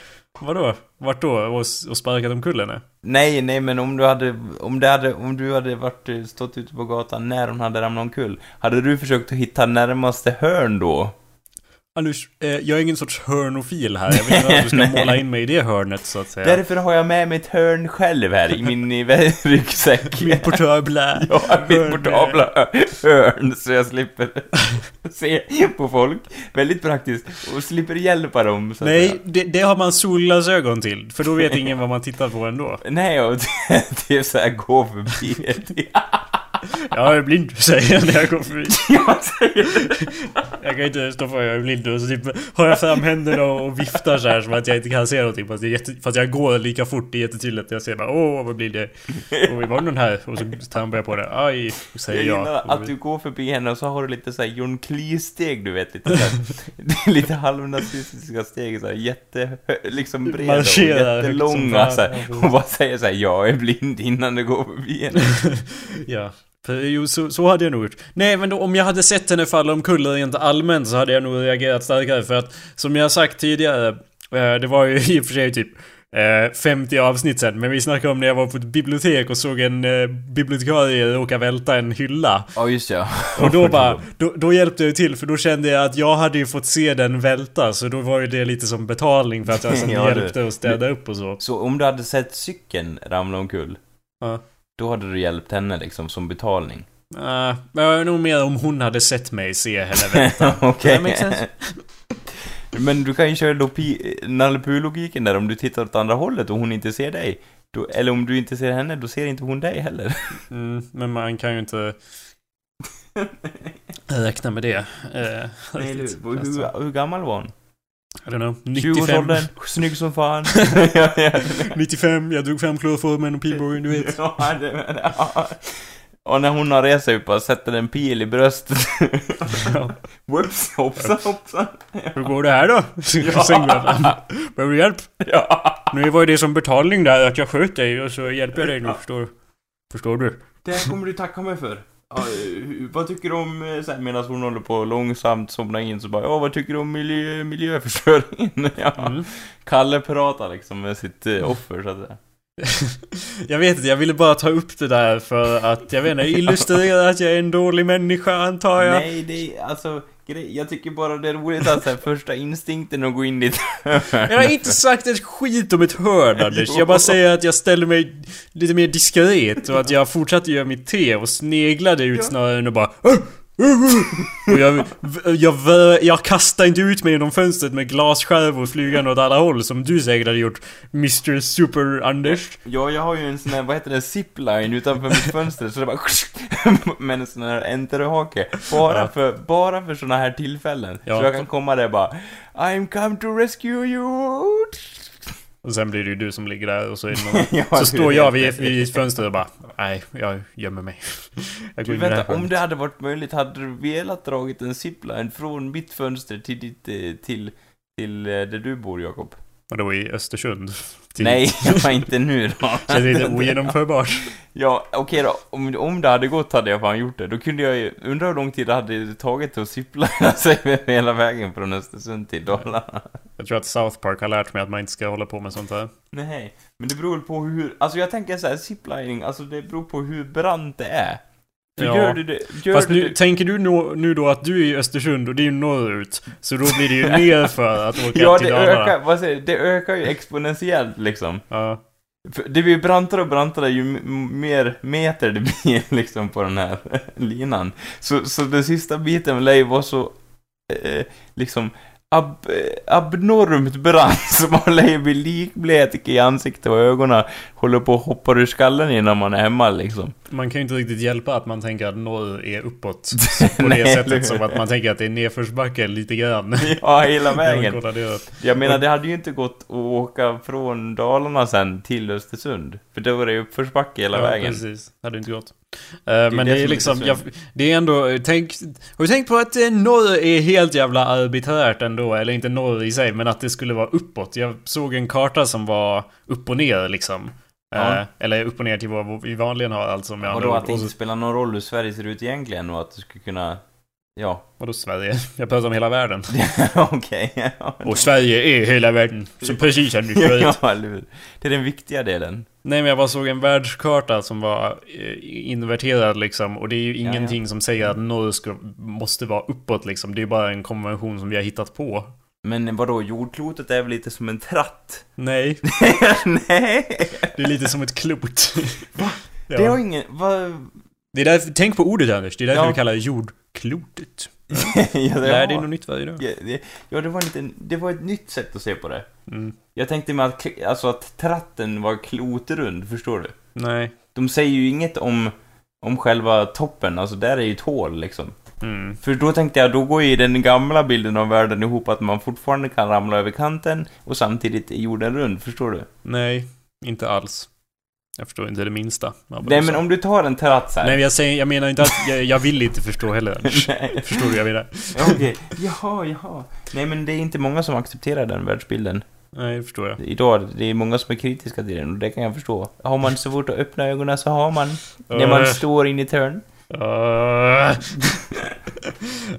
Speaker 1: Vadå? Vart då? Och, och sparkat omkull henne?
Speaker 2: Nej, nej, men om du hade, om det hade, om du hade varit, eh, stått ute på gatan när hon hade ramlat omkull, hade du försökt att hitta närmaste hörn då?
Speaker 1: Anders, eh, jag är ingen sorts hörnofil här. Jag vet inte att du ska [laughs] måla in mig i det hörnet så att säga.
Speaker 2: Därför har jag med mig ett hörn själv här i min ryggsäck. [laughs]
Speaker 1: Min portabla [laughs]
Speaker 2: Ja, mitt portabla hörn så jag slipper se på folk. Väldigt praktiskt. Och slipper hjälpa dem. Så.
Speaker 1: Nej, det, det har man solglasögon till. För då vet ingen vad man tittar på ändå.
Speaker 2: Nej, och det, det är så här gå förbi.
Speaker 1: Jag är blind, säger jag när jag går förbi. [laughs]
Speaker 2: Jag.
Speaker 1: Jag kan inte stå för jag är blind och så typ har jag fram händerna och viftar så här som att jag inte kan se någonting fast, är jätte, fast jag går lika fort, det är jättetydligt. Jag ser bara åh vad blir det? Och var någon här? Och så trampar jag på det. Aj, säger
Speaker 2: Jag
Speaker 1: jag.
Speaker 2: att du går förbi henne och så har du lite så här John Cleese-steg, du vet. Lite, här, [laughs] lite halvnazistiska steg, så här, jätte, liksom breda och jättelånga. Så här, och bara säger så här, jag är blind innan du går förbi henne. [laughs]
Speaker 1: Ja, jo, så, så hade jag nog gjort. Nej, men då, om jag hade sett henne falla omkull rent allmänt så hade jag nog reagerat starkare. För att, som jag sagt tidigare, eh, det var ju [laughs] i och för sig typ eh, 50 avsnitt sen. Men vi snackade om när jag var på ett bibliotek och såg en eh, bibliotekarie råka välta en hylla.
Speaker 2: Ja, just ja.
Speaker 1: Och då [laughs] bara, då, då hjälpte jag till för då kände jag att jag hade ju fått se den välta. Så då var ju det lite som betalning för att jag [laughs] sen
Speaker 2: Ja, du-
Speaker 1: hjälpte att städa upp och så.
Speaker 2: Så om du hade sett cykeln ramla omkull,
Speaker 1: Ja.
Speaker 2: Då hade du hjälpt henne liksom som betalning?
Speaker 1: Uh, men nog mer om hon hade sett mig se henne välta. [laughs]
Speaker 2: Okej. [laughs] Men du kan ju köra Nalle Puh-logiken där om du tittar åt andra hållet och hon inte ser dig. Då, eller om du inte ser henne, då ser inte hon dig heller. [laughs]
Speaker 1: Mm, men man kan ju inte räkna med det. Eh, riktigt.
Speaker 2: hur, hur, hur gammal var hon?
Speaker 1: I don't know. 95.
Speaker 2: 20-årsåldern, [laughs] snygg som fan. ja, ja.
Speaker 1: 95, jag drog fram kloroformen och pilbågen, du vet.
Speaker 2: Ja, det, ja. Och när hon har rest sig upp och sätter en pil i bröstet.
Speaker 1: Ja.
Speaker 2: Whoops, hoppsan, hoppsan.
Speaker 1: Hur går det här då? [laughs] Behöver du hjälp?
Speaker 2: Ja.
Speaker 1: Nu var ju det som betalning där att jag sköt dig och så hjälper jag dig nu, förstår, förstår du?
Speaker 2: Det här kommer du tacka mig för. Ja, vad tycker du om, eh, här, medan hon håller på långsamt somna in så bara, ja vad tycker du om miljö, miljöförstöringen? [laughs] Ja.
Speaker 1: Mm.
Speaker 2: Kalle pratar liksom med sitt eh, offer så att säga. [laughs]
Speaker 1: Jag vet inte, jag ville bara ta upp det där för att, jag vet inte, illustrera att jag är en dålig människa antar jag.
Speaker 2: Nej, det är alltså, grej, jag tycker bara det är roligt att så här, första instinkten att gå in dit.
Speaker 1: Jag har inte sagt ett skit om ett hörn Anders. Jag bara säger att jag ställer mig lite mer diskret och att jag fortsatte göra mitt te och sneglade ut snarare och bara och jag, jag, jag, kastade inte ut mig genom fönstret med glasskärvor flygande åt alla håll som du säkert hade gjort Mr Super-Anders.
Speaker 2: Ja, jag har ju en sån här, vad heter det, zipline utanför mitt fönster så det bara [laughs] med en sån här enterhake. Bara
Speaker 1: Ja.
Speaker 2: för, bara för såna här tillfällen.
Speaker 1: Ja.
Speaker 2: Så jag kan komma där bara I'm come to rescue you.
Speaker 1: Och sen blir det ju du som ligger där och så någon, [laughs]
Speaker 2: Ja,
Speaker 1: Så står jag vid, vid fönstret och bara Nej, jag gömmer mig. [laughs] Jag
Speaker 2: Du vänta, om det hade varit möjligt, hade du velat dragit en zipline från mitt fönster till ditt, eh, till, till eh, där du bor Jakob?
Speaker 1: Och då i Östersund. Till-
Speaker 2: Nej, [laughs] jag var inte nu då. [laughs]
Speaker 1: Känns lite [laughs] ogenomförbart.
Speaker 2: Ja, okej då. Om, om det hade gått hade jag fan gjort det. Då kunde jag ju, undra hur lång tid det hade tagit att ziplina sig hela vägen från Östersund till Dalarna.
Speaker 1: Jag tror att South Park har lärt mig att man inte ska hålla på med sånt här.
Speaker 2: Nej, men det beror väl på hur, alltså jag tänker så här, ziplining, alltså det beror på hur brant det är.
Speaker 1: Ja.
Speaker 2: gör du det, gör
Speaker 1: Fast nu,
Speaker 2: det,
Speaker 1: tänker du nu, nu då att du är i Östersund och det är ju norrut. Så då blir det ju [laughs] ner för att åka
Speaker 2: Ja,
Speaker 1: till
Speaker 2: det
Speaker 1: Dalarna.
Speaker 2: ökar, vad säger, det ökar ju exponentiellt liksom.
Speaker 1: Ja.
Speaker 2: Det blir brantare och brantare ju mer meter det [laughs] blir liksom på den här linan. Så, så den sista biten lär ju vara så, eh, liksom, ab, eh, abnormt brant [laughs] så man lär ju bli likblek i ansiktet och ögonen. Håller på att hoppa ur skallen innan man är hemma liksom.
Speaker 1: Man kan ju inte riktigt hjälpa att man tänker att norr är uppåt. [laughs] På
Speaker 2: Nej,
Speaker 1: det sättet som att man tänker att det är nedförsbacke lite grann. [laughs]
Speaker 2: Ja, hela [laughs] vägen.
Speaker 1: det.
Speaker 2: Jag menar, det hade ju inte gått att åka från Dalarna sen till Östersund. För då var det ju uppförsbacke hela
Speaker 1: ja,
Speaker 2: vägen.
Speaker 1: precis. Hade inte gått.
Speaker 2: är
Speaker 1: Uh, men
Speaker 2: det
Speaker 1: det är liksom, jag, det är ändå, tänk, har du tänkt på att eh, norr är helt jävla arbiträrt ändå? Eller inte norr i sig, men att det skulle vara uppåt. Jag såg en karta som var upp och ner liksom.
Speaker 2: Ja.
Speaker 1: Eh, eller upp och ner till vad vi vanligen har alltså med
Speaker 2: Och
Speaker 1: andra
Speaker 2: då
Speaker 1: ord.
Speaker 2: att det inte spelar någon roll hur Sverige ser ut egentligen och att du skulle kunna... Ja,
Speaker 1: Vadå Sverige? Jag pratar om hela världen. [laughs]
Speaker 2: okej. Ja.
Speaker 1: Och Sverige är hela världen. Som precis har nyss varit.
Speaker 2: ja? Det är den viktiga delen.
Speaker 1: Nej men jag bara såg en världskarta som var eh, inverterad liksom. Och det är ju
Speaker 2: Ja,
Speaker 1: ingenting som säger att norr ska, måste vara uppåt liksom. Det är bara en konvention som vi har hittat på.
Speaker 2: Men vadå, jordklotet är väl lite som en tratt?
Speaker 1: Nej, [laughs]
Speaker 2: Nej!
Speaker 1: det är lite som ett klot. Va? Ja.
Speaker 2: Det har ingen... Vad...
Speaker 1: Det är därför, tänk på ordet Anders, det är därför
Speaker 2: Ja.
Speaker 1: vi kallar det jordklotet. [laughs]
Speaker 2: ja, det
Speaker 1: Lär dig
Speaker 2: var-
Speaker 1: något nytt varje dag.
Speaker 2: Ja, det, ja, det var en liten, det var ett nytt sätt att se på det.
Speaker 1: Mm.
Speaker 2: Jag tänkte mig att, alltså att tratten var klotrund, förstår du?
Speaker 1: Nej.
Speaker 2: De säger ju inget om, om själva toppen, alltså där är ju ett hål liksom.
Speaker 1: Mm.
Speaker 2: För då tänkte jag, då går ju den gamla bilden av världen ihop att man fortfarande kan ramla över kanten och samtidigt är jorden rund, förstår du?
Speaker 1: Nej, inte alls. Jag förstår inte det minsta.
Speaker 2: Nej men om du tar en så här.
Speaker 1: Nej men jag, säger, jag menar inte att jag, jag vill inte förstå heller. [laughs] Förstår du vad jag menar?
Speaker 2: Okej, jaha, jaha. Nej men det är inte många som accepterar den världsbilden.
Speaker 1: Nej, det förstår jag.
Speaker 2: Idag, det är många som är kritiska till den och det kan jag förstå. Har man så fort att öppna ögonen så har man. När man
Speaker 1: Äh.
Speaker 2: står in i törn.
Speaker 1: Uh. [laughs]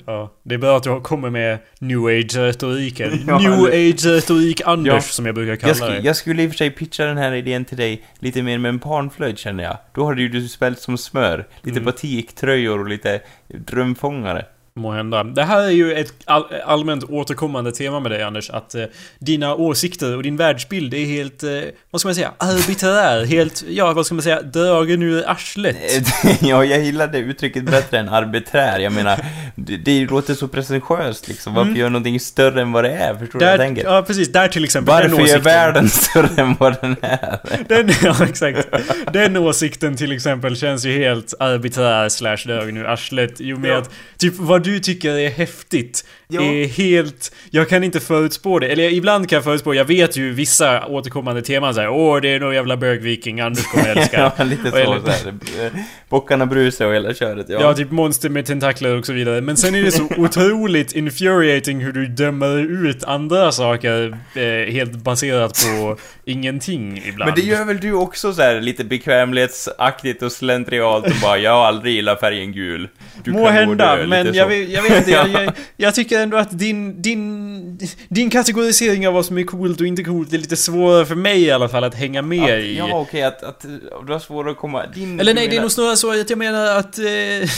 Speaker 1: ja, det är bra att du kommer med new age-retoriken.
Speaker 2: Ja,
Speaker 1: new
Speaker 2: eller-
Speaker 1: age-retorik Anders
Speaker 2: Ja.
Speaker 1: som jag brukar kalla
Speaker 2: Jag, sk-
Speaker 1: det.
Speaker 2: jag skulle i och för sig pitcha den här idén till dig lite mer med en panflöjt känner jag. Då hade ju du spelat som smör. Lite
Speaker 1: Mm.
Speaker 2: batiktröjor och lite drömfångare.
Speaker 1: Må hända. Det här är ju ett all, allmänt återkommande tema med dig Anders. Att eh, dina åsikter och din världsbild är helt, eh, vad ska man säga, arbiträr. Helt, ja vad ska man säga, dragen ur arslet. [laughs]
Speaker 2: ja, jag gillar det uttrycket bättre än arbiträr. Jag menar, det, det låter så pretentiöst liksom. Varför
Speaker 1: Mm.
Speaker 2: göra någonting större än vad det är? Förstår du vad jag tänker?
Speaker 1: ja precis, där till exempel. den
Speaker 2: Varför är
Speaker 1: åsikten.
Speaker 2: världen [laughs] större än vad den är?
Speaker 1: Den, [laughs] ja exakt. Den åsikten till exempel känns ju helt arbiträr slash dragen ur arslet. I och med
Speaker 2: Ja.
Speaker 1: att typ vad du tycker är häftigt
Speaker 2: Ja.
Speaker 1: är helt... Jag kan inte förutspå det. Eller ibland kan jag förutspå. Jag vet ju vissa återkommande teman såhär Åh det är nog jävla bögviking Anders kommer älska. [laughs]
Speaker 2: ja, lite så.
Speaker 1: eller-
Speaker 2: så här. Eh, Bockarna brusar och hela köret. Ja.
Speaker 1: Ja, typ monster med tentakler och så vidare. Men sen är det så [laughs] otroligt infuriating hur du dömer ut andra saker eh, helt baserat på ingenting ibland.
Speaker 2: Men det gör väl du också så här lite bekvämlighetsaktigt och slentrialt och bara jag har aldrig gillat färgen gul. Du
Speaker 1: Må hända, men jag vet, jag vet inte. [laughs] Jag, jag, jag tycker ändå att din, din, din kategorisering av vad som är coolt och inte coolt är lite svårare för mig i alla fall att hänga med
Speaker 2: Att,
Speaker 1: i.
Speaker 2: ja, okej, att, att du har svårare att komma... Din,
Speaker 1: Eller nej, det är
Speaker 2: menar-
Speaker 1: nog snarare så att jag menar att... Eh, [laughs]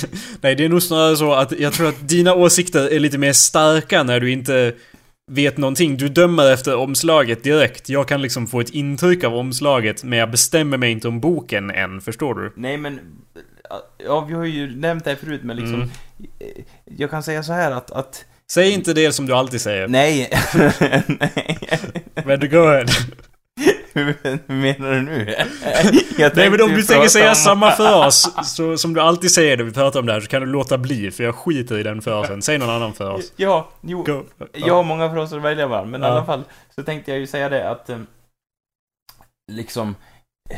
Speaker 1: nej, det är nog snarare så att jag tror att dina åsikter är lite mer starka när du inte vet någonting. Du dömer efter omslaget direkt. Jag kan liksom få ett intryck av omslaget, men jag bestämmer mig inte om boken än, förstår du?
Speaker 2: Nej, men... Ja, vi har ju nämnt det här förut, men liksom...
Speaker 1: Mm.
Speaker 2: eh, Jag kan säga så här att... att
Speaker 1: Säg inte det som du alltid säger.
Speaker 2: nej. [laughs] nej.
Speaker 1: Men du go ahead.
Speaker 2: Hur menar du nu? [laughs]
Speaker 1: Nej men om du tänker säga samma fras så, som du alltid säger när vi pratar om det här så kan du låta bli för jag skiter i den frasen. Säg någon annan fras.
Speaker 2: Ja, jo.
Speaker 1: Go.
Speaker 2: Jag har många fraser att välja mellan, men i
Speaker 1: Ja.
Speaker 2: alla fall så tänkte jag ju säga det att eh, liksom eh,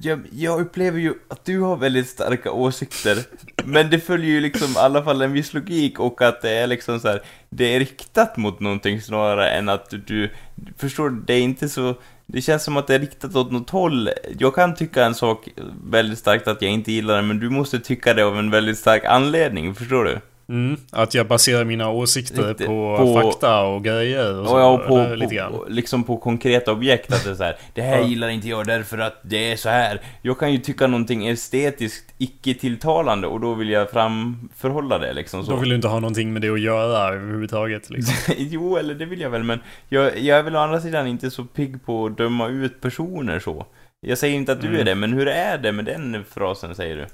Speaker 2: jag, jag upplever ju att du har väldigt starka åsikter, men det följer ju liksom i alla fall en viss logik och att det är liksom så här, det är riktat mot någonting snarare än att du, förstår det är inte så, det känns som att det är riktat åt något håll. Jag kan tycka en sak väldigt starkt att jag inte gillar den, men du måste tycka det av en väldigt stark anledning, förstår du?
Speaker 1: Mm, att jag baserar mina åsikter
Speaker 2: Lite
Speaker 1: på,
Speaker 2: på-
Speaker 1: fakta och grejer och så.
Speaker 2: Ja, och på,
Speaker 1: eller lite grann.
Speaker 2: på, liksom på konkreta objekt att det är så här, det här gillar inte jag därför att det är så här. Jag kan ju tycka någonting estetiskt icke tilltalande och då vill jag framförhålla det liksom så.
Speaker 1: Då vill du inte ha någonting med det att göra överhuvudtaget liksom. [laughs]
Speaker 2: jo, eller det vill jag väl, men jag, jag är väl å andra sidan inte så pigg på att döma ut personer så. Jag säger inte att du
Speaker 1: Mm.
Speaker 2: är det, men hur är det med den frasen, säger du?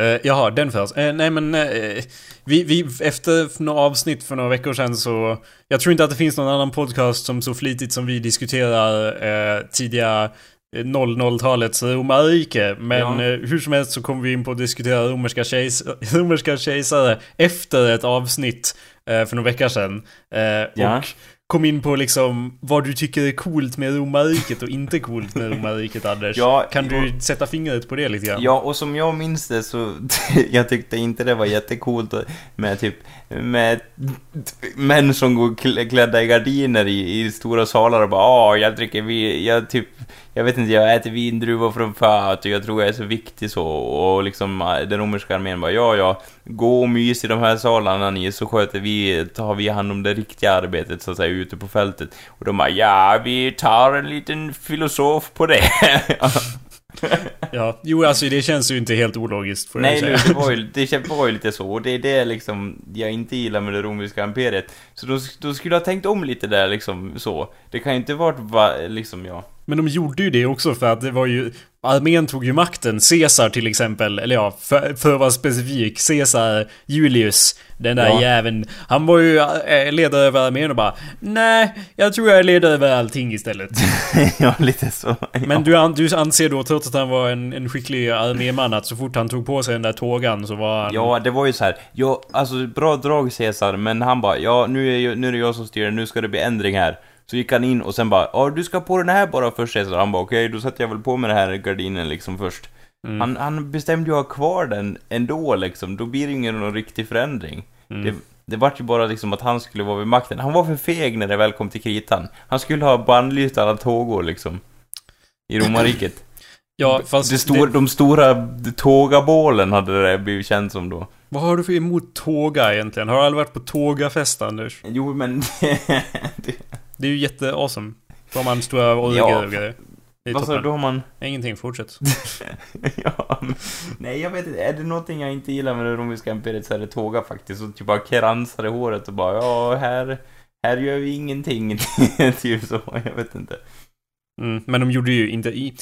Speaker 1: Uh, jaha, den först. Eh, nej men, eh, vi, vi, efter några avsnitt för några veckor sedan så... Jag tror inte att det finns någon annan podcast som så flitigt som vi diskuterar uh, tidiga eh, 00-talets romarrike. Men
Speaker 2: Ja.
Speaker 1: hur som helst så kom vi in på att diskutera romerska, kejs [laughs] romerska kejsare efter ett avsnitt för några veckor sedan.
Speaker 2: Ja.
Speaker 1: Och kom in på liksom vad du tycker är coolt med romarriket och inte coolt med romarriket Anders.
Speaker 2: Ja,
Speaker 1: kan du sätta fingret på det lite grann?
Speaker 2: Ja, och som jag minns det så, [laughs] jag tyckte inte det var jättecoolt med typ, med män som går kl- klädda i gardiner i, i stora salar och bara ah, jag dricker vin, jag typ, jag vet inte, jag äter vindruvor från fat och jag tror jag är så viktig så, och liksom äh, den romerska armén bara ja, ja, gå och mys i de här salarna ni, så sköter vi, tar vi hand om det riktiga arbetet så att säga ute på fältet. Och de bara ja, vi tar en liten filosof på det. [laughs]
Speaker 1: Ja, jo alltså det känns ju inte helt ologiskt får jag
Speaker 2: Nej,
Speaker 1: säga.
Speaker 2: nu, det var, ju, det var ju lite så, och det är det liksom jag inte gillar med det romerska imperiet. Så då, då skulle jag ha tänkt om lite där liksom så. Det kan ju inte varit va, liksom, ja.
Speaker 1: Men de gjorde ju det också för att det var ju... Armén tog ju makten. Caesar till exempel, eller ja, för, för att vara specifik. Caesar Julius, den där
Speaker 2: Ja.
Speaker 1: jäveln. Han var ju äh, ledare över armén och bara Nej, jag tror jag är ledare över allting istället. [laughs]
Speaker 2: ja, lite så.
Speaker 1: Men du, an, du anser då, trots att han var en, en skicklig arméman, att så fort han tog på sig den där tågan så var han...
Speaker 2: Ja, det var ju så här. Ja, alltså bra drag Caesar, men han bara ja, nu är, jag, nu är det jag som styr, nu ska det bli ändring här. Så gick han in och sen bara ja, du ska på den här bara först Caesar. Han bara okej, då sätter jag väl på mig den här gardinen liksom först.
Speaker 1: Mm.
Speaker 2: Han, han bestämde ju att ha kvar den ändå liksom, då blir det ingen någon riktig förändring.
Speaker 1: Mm.
Speaker 2: Det, det vart ju bara liksom att han skulle vara vid makten. Han var för feg när det väl kom till kritan. Han skulle ha bannlyst alla tågor liksom. I romarriket. [clears throat]
Speaker 1: Ja, fast
Speaker 2: det stor,
Speaker 1: det,
Speaker 2: De stora tågabålen hade det blivit känt som då.
Speaker 1: vad har du för emot tåga egentligen? Har du aldrig varit på tågafest, Anders?
Speaker 2: Jo, men... [laughs] det,
Speaker 1: Det är ju jätte-awesome. Då har man stora
Speaker 2: Ja,
Speaker 1: och grejer. Är
Speaker 2: vad sa du, då har man...
Speaker 1: Ingenting, fortsätt. [laughs]
Speaker 2: ja, men, nej jag vet inte, är det någonting jag inte gillar med det romerska imperiet så är det tåga faktiskt. Och typ bara kransar i håret och bara ja, här, här gör vi ingenting. [laughs] typ så, jag vet inte.
Speaker 1: Mm, men de gjorde ju inte i...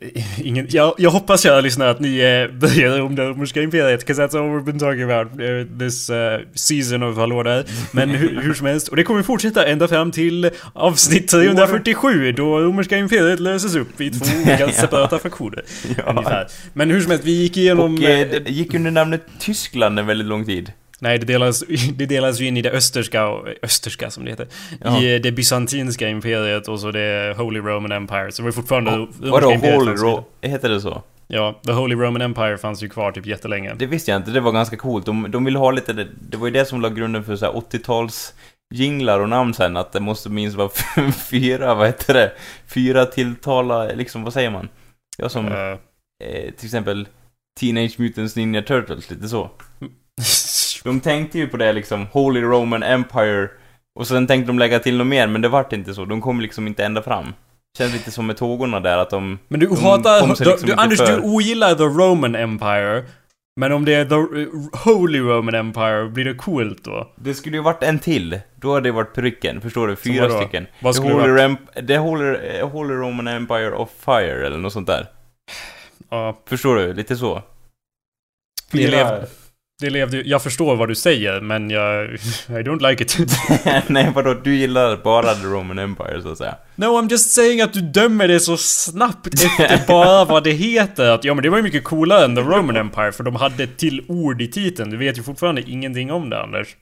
Speaker 1: [laughs] Ingen, jag, jag hoppas kära lyssnare att ni eh, börjar om det romerska imperiet, 'cause that's all we've been talking about uh, this uh, season of Hallå där. Men hur, hur som helst, och det kommer fortsätta ända fram till avsnitt 347 då romerska imperiet löses upp i två [laughs] olika separata fraktioner.
Speaker 2: Ja.
Speaker 1: Ungefär. Men hur som helst, vi gick igenom...
Speaker 2: Och eh,
Speaker 1: eh,
Speaker 2: det gick under namnet Tyskland en väldigt lång tid.
Speaker 1: Nej, det delas, [laughs] det delas ju in i det österska, österska som det heter.
Speaker 2: Ja.
Speaker 1: I eh, det bysantinska imperiet och så det Holy Roman Empire. Så det var fortfarande romerska
Speaker 2: Vadå, Holy
Speaker 1: fanns ju-
Speaker 2: Ro... Heter det så?
Speaker 1: Ja, The Holy Roman Empire fanns ju kvar typ jättelänge.
Speaker 2: Det visste jag inte, det var ganska coolt. De, de ville ha lite, det, det var ju det som la grunden för så här 80-tals jinglar och namn sen, att det måste minst vara [laughs] fyra, vad heter det? Fyra tilltala, liksom, vad säger man? Ja, som
Speaker 1: Eh,
Speaker 2: eh, till exempel Teenage Mutants Ninja Turtles, lite så. [laughs] De tänkte ju på det liksom, Holy Roman Empire, och sen tänkte de lägga till något mer, men det vart inte så. De kom liksom inte ända fram. Känns lite som med tågorna där, att de...
Speaker 1: men du
Speaker 2: de
Speaker 1: hatar...
Speaker 2: liksom
Speaker 1: du, Anders,
Speaker 2: för.
Speaker 1: du ogillar The Roman Empire. Men om det är The eh, Holy Roman Empire, blir det coolt då?
Speaker 2: Det skulle ju varit en till. Då hade det varit pricken, förstår du? Fyra
Speaker 1: vadå?
Speaker 2: stycken.
Speaker 1: Vad
Speaker 2: The
Speaker 1: skulle det
Speaker 2: Holy,
Speaker 1: varit?
Speaker 2: Rem- The Holy, eh, Holy Roman Empire of Fire, eller något sånt där.
Speaker 1: Ja,
Speaker 2: Förstår du? Lite så.
Speaker 1: Det
Speaker 2: Fyra...
Speaker 1: det levde Jag förstår vad du säger, men jag... [laughs] I don't like it. [laughs]
Speaker 2: Nej, vadå? Du gillar bara The Roman Empire, så att säga.
Speaker 1: No, I'm just saying att du dömer det så snabbt efter [laughs] bara vad det heter. Att ja, men det var ju mycket coolare än The Roman Empire, för de hade ett till ord i titeln. Du vet ju fortfarande ingenting om det, Anders.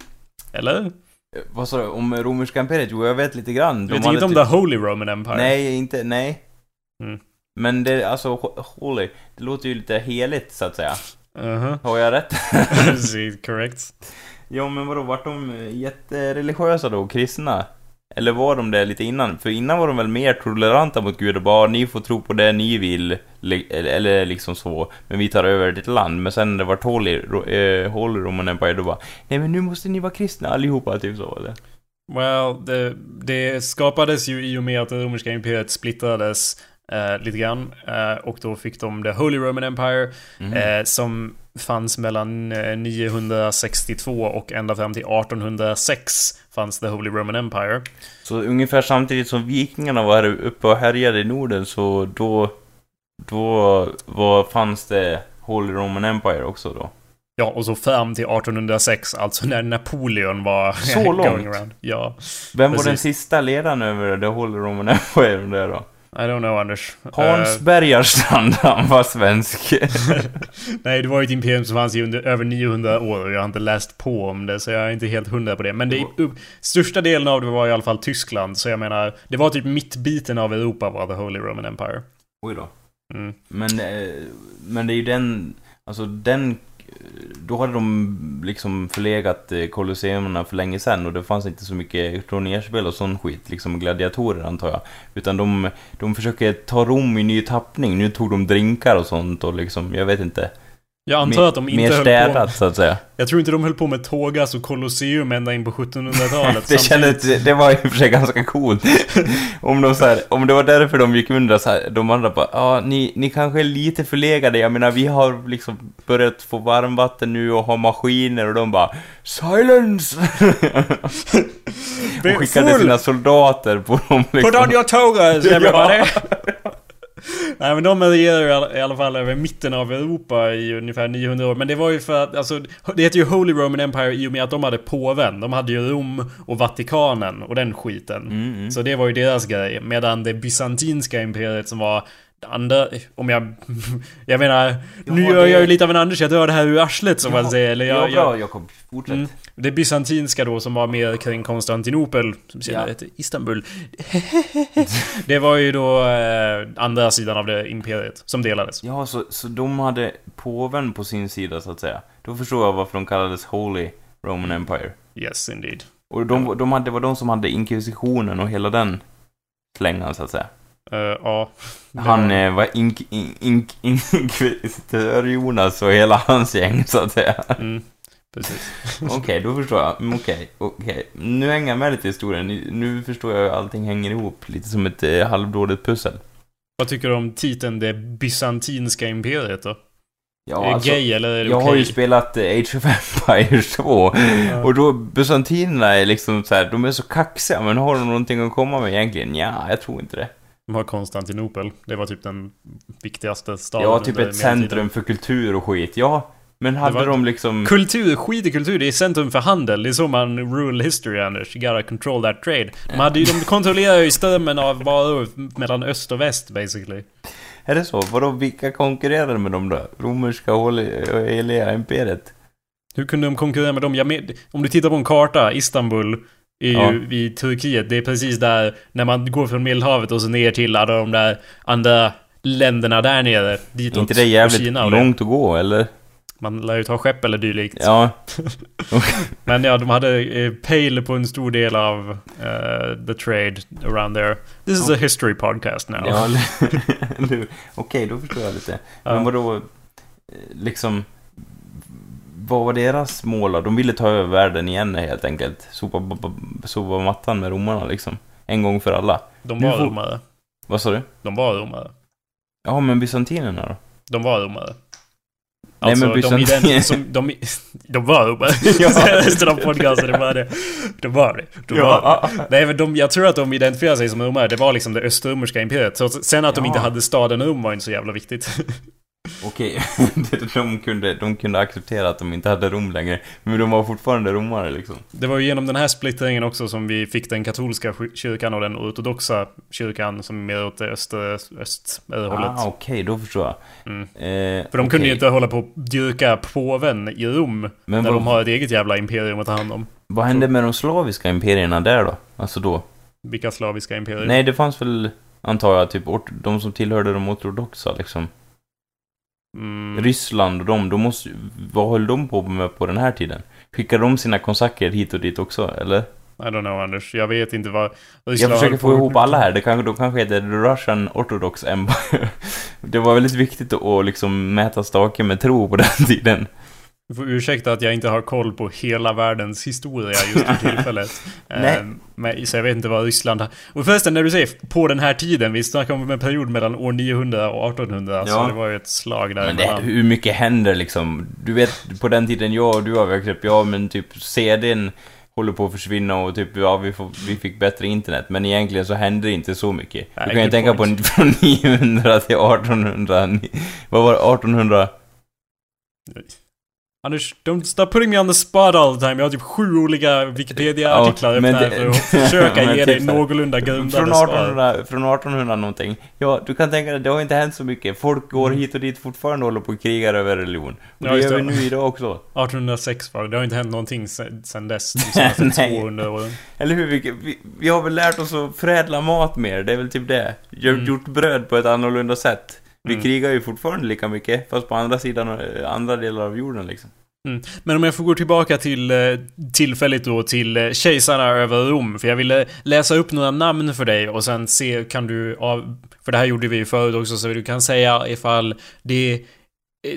Speaker 1: Eller?
Speaker 2: Eh, Vad sa du? Om romerska imperiet? Jo, jag vet lite grann.
Speaker 1: Du vet inget om
Speaker 2: typ-
Speaker 1: The Holy Roman Empire?
Speaker 2: Nej, inte... Nej.
Speaker 1: Mm.
Speaker 2: Men det, alltså, ho- holy, det låter ju lite heligt, så att säga.
Speaker 1: Uh-huh.
Speaker 2: Har jag rätt? [laughs] [laughs]
Speaker 1: Correct.
Speaker 2: ja, men vadå, vart de jättereligiösa då? Kristna? Eller var de det lite innan? För innan var de väl mer toleranta mot Gud och bara ni får tro på det ni vill, eller, liksom så, men vi tar över ditt land. Men sen när det var Holy, ro- eh, Holy Roman Empire, då bara nej men nu måste ni vara kristna allihopa, typ så eller?
Speaker 1: Well, det, det skapades ju i och med att det romerska imperiet splittrades eh, lite grann. Eh, och då fick de The Holy Roman Empire.
Speaker 2: Mhm.
Speaker 1: Eh, som fanns mellan eh, 962 och ända fram till 1806 fanns The Holy Roman Empire.
Speaker 2: Så ungefär samtidigt som vikingarna var uppe och härjade i Norden så då, då var, fanns det Holy Roman Empire också då?
Speaker 1: Ja, och så fram till 1806, alltså när Napoleon var [laughs]
Speaker 2: Så långt?
Speaker 1: Ja.
Speaker 2: Vem var den
Speaker 1: Precis.
Speaker 2: sista ledaren över The Holy Roman Empire där då?
Speaker 1: I don't know, Anders.
Speaker 2: Hans
Speaker 1: Eh,
Speaker 2: Bergarstrand, [laughs] han var svensk. [laughs]
Speaker 1: nej, det var ju ett imperium som fanns i under över 900 år och jag har inte läst på om det, så jag är inte helt hundra på det. Men det, största delen av det var i alla fall Tyskland, så jag menar, det var typ mittbiten av Europa var The Holy Roman Empire.
Speaker 2: Oj då.
Speaker 1: Mm.
Speaker 2: Men, eh, men det är ju den, alltså den, då hade de liksom förlegat eh, kolosseumerna för länge sedan och det fanns inte så mycket turnerspel och sån skit, liksom gladiatorer antar jag. Utan de, de försöker ta Rom i ny tappning, nu tog de drinkar och sånt och liksom, jag vet inte.
Speaker 1: Jag antar att de inte
Speaker 2: mer
Speaker 1: höll på...
Speaker 2: städat så att säga.
Speaker 1: Jag tror inte de höll på med Tågas och Colosseum ända in på [laughs] 1700-talet.
Speaker 2: det,
Speaker 1: Samtidigt-
Speaker 2: kändes, det var i och för sig ganska coolt. [laughs] om, de så här, om det var därför de gick under så här, de andra bara, ja, ni, ni kanske är lite förlegade, jag menar vi har liksom börjat få varmvatten nu och ha maskiner och de bara, silence! [laughs] och skickade sina soldater på dem
Speaker 1: Put
Speaker 2: liksom.
Speaker 1: on your togas everybody! Nej men de regerar ju i alla- fall över mitten av Europa i ungefär 900 år. Men det var ju för att, alltså, det heter ju Holy Roman Empire i och med att de hade påven. De hade ju Rom och Vatikanen och den skiten.
Speaker 2: Mm, mm.
Speaker 1: Så det var ju deras grej. Medan det bysantinska imperiet som var andra, om jag... [laughs] Jag menar, nu
Speaker 2: Ja,
Speaker 1: gör
Speaker 2: det-
Speaker 1: jag ju lite av en Anders, jag drar det här ur arslet som man säger. Eller
Speaker 2: ja,
Speaker 1: jag,
Speaker 2: bra
Speaker 1: jag,
Speaker 2: Jakob, fortsätt.
Speaker 1: Mm. Det bysantinska då som var mer kring Konstantinopel, som senare
Speaker 2: Ja.
Speaker 1: hette Istanbul. [laughs] det var ju då eh, andra sidan av det imperiet som delades.
Speaker 2: Ja, så, så de hade påven på sin sida så att säga. Då förstår jag varför de kallades Holy Roman Empire.
Speaker 1: Yes indeed.
Speaker 2: Och de, de hade, det var de som hade inkvisitionen och hela den slängan så att säga.
Speaker 1: Eh, ja.
Speaker 2: Han eh, var ink, ink, ink, inkvisitör Jonas och hela hans gäng så att säga.
Speaker 1: Mm, precis. [laughs]
Speaker 2: Okej, då förstår jag. Mm, Okej, okej. Nu hänger jag med lite i historien. Nu förstår jag hur allting hänger ihop. Lite som ett eh, halvdåligt pussel.
Speaker 1: Vad tycker du om titeln Det Bysantinska Imperiet då?
Speaker 2: Ja,
Speaker 1: är det
Speaker 2: alltså,
Speaker 1: gay eller är det
Speaker 2: jag har ju spelat eh, Age of Empires 2.
Speaker 1: Ja.
Speaker 2: Och då, bysantinerna är liksom så här, de är så kaxiga, men har de någonting att komma med egentligen? Ja, jag tror inte det.
Speaker 1: De har Konstantinopel. Det var typ den viktigaste staden
Speaker 2: Ja, typ ett centrum för kultur och skit. Ja, men hade
Speaker 1: var-
Speaker 2: de liksom...
Speaker 1: Kultur, skit i kultur, det är centrum för handel. Det är så man rule history Anders. You gotta control that trade. De, hade ju, de [laughs] kontrollerar ju strömmen av varor mellan öst och väst basically.
Speaker 2: Är det så? Vadå, vilka konkurrerar med dem då? Romerska och heliga imperiet?
Speaker 1: Hur kunde de konkurrera med dem? Jag med, om du tittar på en karta, Istanbul är
Speaker 2: Ja.
Speaker 1: i Turkiet. Det är precis där, när man går från Medelhavet och så ner till alla de där andra länderna där nere. Ditåt.
Speaker 2: Inte det jävligt
Speaker 1: Kina
Speaker 2: långt att gå, eller?
Speaker 1: Man lär ju ta skepp eller dylikt.
Speaker 2: Ja, [laughs]
Speaker 1: Men ja, de hade eh, pale på en stor del av eh, the trade around there. This is a history podcast now.
Speaker 2: ja? [laughs] [laughs] Okej, då förstår jag lite. Men vadå, eh, liksom... Vad var deras mål då? De ville ta över världen igen helt enkelt. Sopa, sopa mattan med romarna liksom. En gång för alla.
Speaker 1: De var
Speaker 2: får-
Speaker 1: romare.
Speaker 2: Vad sa du?
Speaker 1: De var romare.
Speaker 2: Ja, men bysantinerna då?
Speaker 1: De var romare.
Speaker 2: Nej,
Speaker 1: Alltså,
Speaker 2: men
Speaker 1: de,
Speaker 2: bysantin-
Speaker 1: som, de, [laughs] de var romare. [laughs]
Speaker 2: Ja. [laughs]
Speaker 1: Resten av podcasten, det var det. De var det. De var
Speaker 2: Ja.
Speaker 1: det. Nej, men de, jag tror att de identifierade sig som romare. Det var liksom det östromerska imperiet. Så sen att de
Speaker 2: Ja.
Speaker 1: inte hade staden Rom var inte så jävla viktigt.
Speaker 2: Okej, [laughs] de, kunde, de kunde acceptera att de inte hade Rom längre. Men de var fortfarande romare liksom.
Speaker 1: Det var ju genom den här splittringen också som vi fick den katolska sk- kyrkan och den ortodoxa kyrkan som är mer åt det öster, öst-hållet.
Speaker 2: Ah, okej, då förstår jag.
Speaker 1: Mm.
Speaker 2: Eh,
Speaker 1: För de kunde ju inte hålla på och dyrka påven i Rom
Speaker 2: Men
Speaker 1: när
Speaker 2: vad,
Speaker 1: de har ett eget jävla imperium att ta hand om.
Speaker 2: vad hände med de slaviska imperierna där då? Alltså då?
Speaker 1: Vilka slaviska imperier?
Speaker 2: Nej, det fanns väl, antar jag, typ de som tillhörde de ortodoxa liksom.
Speaker 1: Mm.
Speaker 2: Ryssland och de, de måste, vad höll de på med på den här tiden? Skickade de sina konsaker hit och dit också, eller?
Speaker 1: I don't know Anders, jag vet inte vad...
Speaker 2: Jag
Speaker 1: Ryssland
Speaker 2: försöker
Speaker 1: håller
Speaker 2: få ihop alla här, det kanske, de kanske heter The Russian Orthodox Empire. [laughs] Det var väldigt viktigt att liksom mäta stake med tro på den [laughs] tiden.
Speaker 1: Du får ursäkta att jag inte har koll på hela världens historia just för [laughs] tillfället.
Speaker 2: Nej.
Speaker 1: Eh, Men, så jag vet inte vad Ryssland har... Och förresten, när du säger på den här tiden, vi snackar om en period mellan år 900 och 1800, så
Speaker 2: Ja.
Speaker 1: det var ju ett slag där
Speaker 2: Men det, hur mycket händer liksom? Du vet, på den tiden jag och du har växt upp, ja men typ CDn håller på att försvinna och typ, ja vi, får, vi fick bättre internet. Men egentligen så hände det inte så mycket.
Speaker 1: Nej,
Speaker 2: du kan ju tänka
Speaker 1: point.
Speaker 2: på [laughs] från 900 till 1800. Vad var det? 1800?
Speaker 1: Anders, don't stop putting me on the spot all the time. Jag har typ sju olika Wikipedia-artiklar
Speaker 2: Ja, men det-
Speaker 1: för att försöka [laughs] ge
Speaker 2: typ
Speaker 1: dig någorlunda
Speaker 2: Från
Speaker 1: grundade svar.
Speaker 2: 1800, från 1800 någonting. Ja, du kan tänka dig, det har inte hänt så mycket. Folk går hit och dit fortfarande och håller på och krigar över religion. Och
Speaker 1: Ja,
Speaker 2: det gör vi nu idag också.
Speaker 1: 1806 var det. Det har inte hänt någonting sen, dess. De [laughs] senaste
Speaker 2: Nej.
Speaker 1: 200 åren.
Speaker 2: Eller hur? Vi, vi, vi har väl lärt oss att förädla mat mer, det är väl typ det. Gör,
Speaker 1: Mm.
Speaker 2: Gjort bröd på ett annorlunda sätt. Vi
Speaker 1: Mm.
Speaker 2: krigar ju fortfarande lika mycket, fast på andra sidan, eh, andra delar av jorden liksom.
Speaker 1: Men om jag får gå tillbaka till eh, tillfälligt då till eh, kejsarna över Rom. För jag ville läsa upp några namn för dig och sen se kan du av... För det här gjorde vi ju förut också så du kan säga ifall det...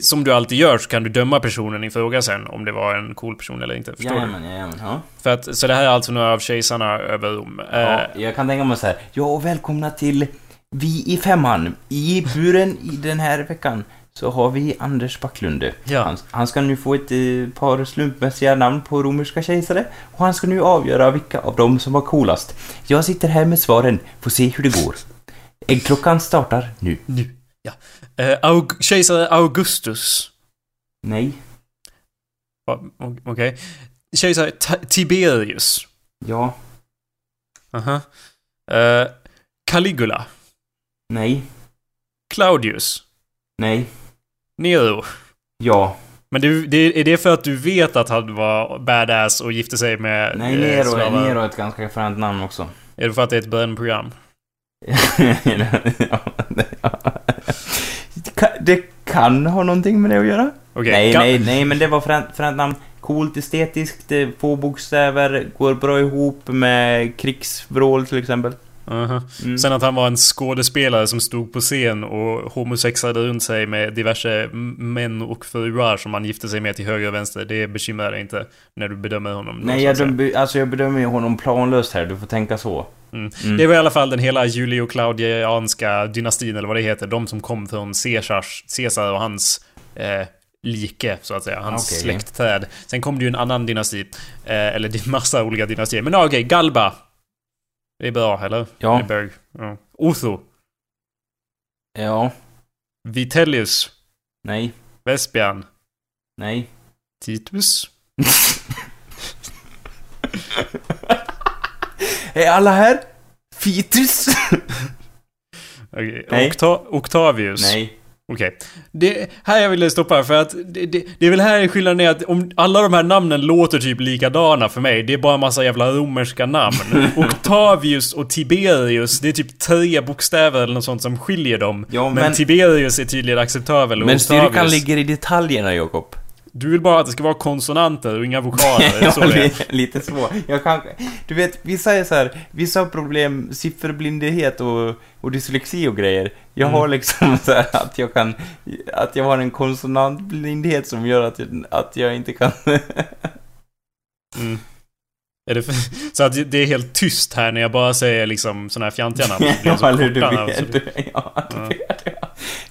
Speaker 1: Som du alltid gör så kan du döma personen i fråga sen om det var en cool person eller inte. Förstår du?
Speaker 2: Jajamän, jajamän. Ja.
Speaker 1: För att, så det här är alltså några av kejsarna över Rom.
Speaker 2: Ja, jag kan tänka mig så här. Ja, och välkomna till Vi i femman. I buren i den här veckan så har vi Anders Backlund.
Speaker 1: Ja.
Speaker 2: Han, han ska nu få ett eh, par slumpmässiga namn på romerska kejsare och han ska nu avgöra vilka av dem som var coolast. Jag sitter här med svaren, får se hur det går. Äggklockan startar nu.
Speaker 1: Nu. Ja. Eh, Aug- kejsare Augustus.
Speaker 2: Nej.
Speaker 1: Okej. Kejsare Ta- Tiberius.
Speaker 2: Ja.
Speaker 1: Aha. Eh, Caligula.
Speaker 2: Nej.
Speaker 1: Claudius.
Speaker 2: Nej.
Speaker 1: Nero.
Speaker 2: Ja.
Speaker 1: Men det, det, är det för att du vet att han var badass och gifte sig med
Speaker 2: Nej,
Speaker 1: eh,
Speaker 2: Nero, är-
Speaker 1: slavar?
Speaker 2: Nero är ett ganska fränt namn också.
Speaker 1: Är det för att det är ett brännprogram?
Speaker 2: Det [laughs] kan- det kan ha någonting med det att göra.
Speaker 1: Okej.
Speaker 2: nej, nej, nej, men det var fränt, fränt namn. Coolt, estetiskt, eh, få bokstäver, går bra ihop med krigsvrål till exempel. Mm.
Speaker 1: Sen att han var en skådespelare som stod på scen och homosexade runt sig med diverse män och fruar som han gifte sig med till höger och vänster. Det bekymrar dig inte när du bedömer honom.
Speaker 2: Nej, jag, döm, alltså jag bedömer ju honom planlöst här. Du får tänka så.
Speaker 1: Mm.
Speaker 2: Mm.
Speaker 1: Det var i alla fall den hela Julio-Claudianska dynastin, eller vad det heter. De som kom från Caesars, Caesar och hans eh, like, så att säga. Hans
Speaker 2: Okej.
Speaker 1: släktträd. Sen kom det ju en annan dynasti. Eh, eller det [laughs] är massa olika dynastier. Men okej, Galba. Det är bra, eller?
Speaker 2: Ja.
Speaker 1: Det är Berg. Ja. Otho.
Speaker 2: Ja.
Speaker 1: Vitellius.
Speaker 2: Nej.
Speaker 1: Vespian.
Speaker 2: Nej.
Speaker 1: Titus. [laughs]
Speaker 2: Är alla här? Fitus? [laughs]
Speaker 1: Okej.
Speaker 2: Nej.
Speaker 1: Octa- Octavius.
Speaker 2: Nej.
Speaker 1: Okej. Det här jag ville stoppa för att det, det, det är väl här skillnaden är att om alla de här namnen låter typ likadana för mig. Det är bara en massa jävla romerska namn. [laughs] Octavius och Tiberius, det är typ tre bokstäver eller något sånt som skiljer dem.
Speaker 2: Ja,
Speaker 1: men,
Speaker 2: men-
Speaker 1: Tiberius är tydligen acceptabel och
Speaker 2: Men styrkan
Speaker 1: Octavius-
Speaker 2: ligger i detaljerna, Jakob.
Speaker 1: Du vill bara att det ska vara konsonanter och inga vokaler. [laughs] det så
Speaker 2: ja,
Speaker 1: det är?
Speaker 2: li- lite så. Jag kan, du vet, vissa är så här, vissa har problem, sifferblindhet och, och dyslexi och grejer. Jag
Speaker 1: Mm.
Speaker 2: har liksom [laughs] så här att jag kan, att jag har en konsonantblindhet som gör att jag, att jag inte kan... [laughs]
Speaker 1: Mm. Är det för, så att det är helt tyst här när jag bara säger liksom såna här fjantiga namn.
Speaker 2: Ja, eller du vet. Du, ja, du
Speaker 1: Ja.
Speaker 2: vet.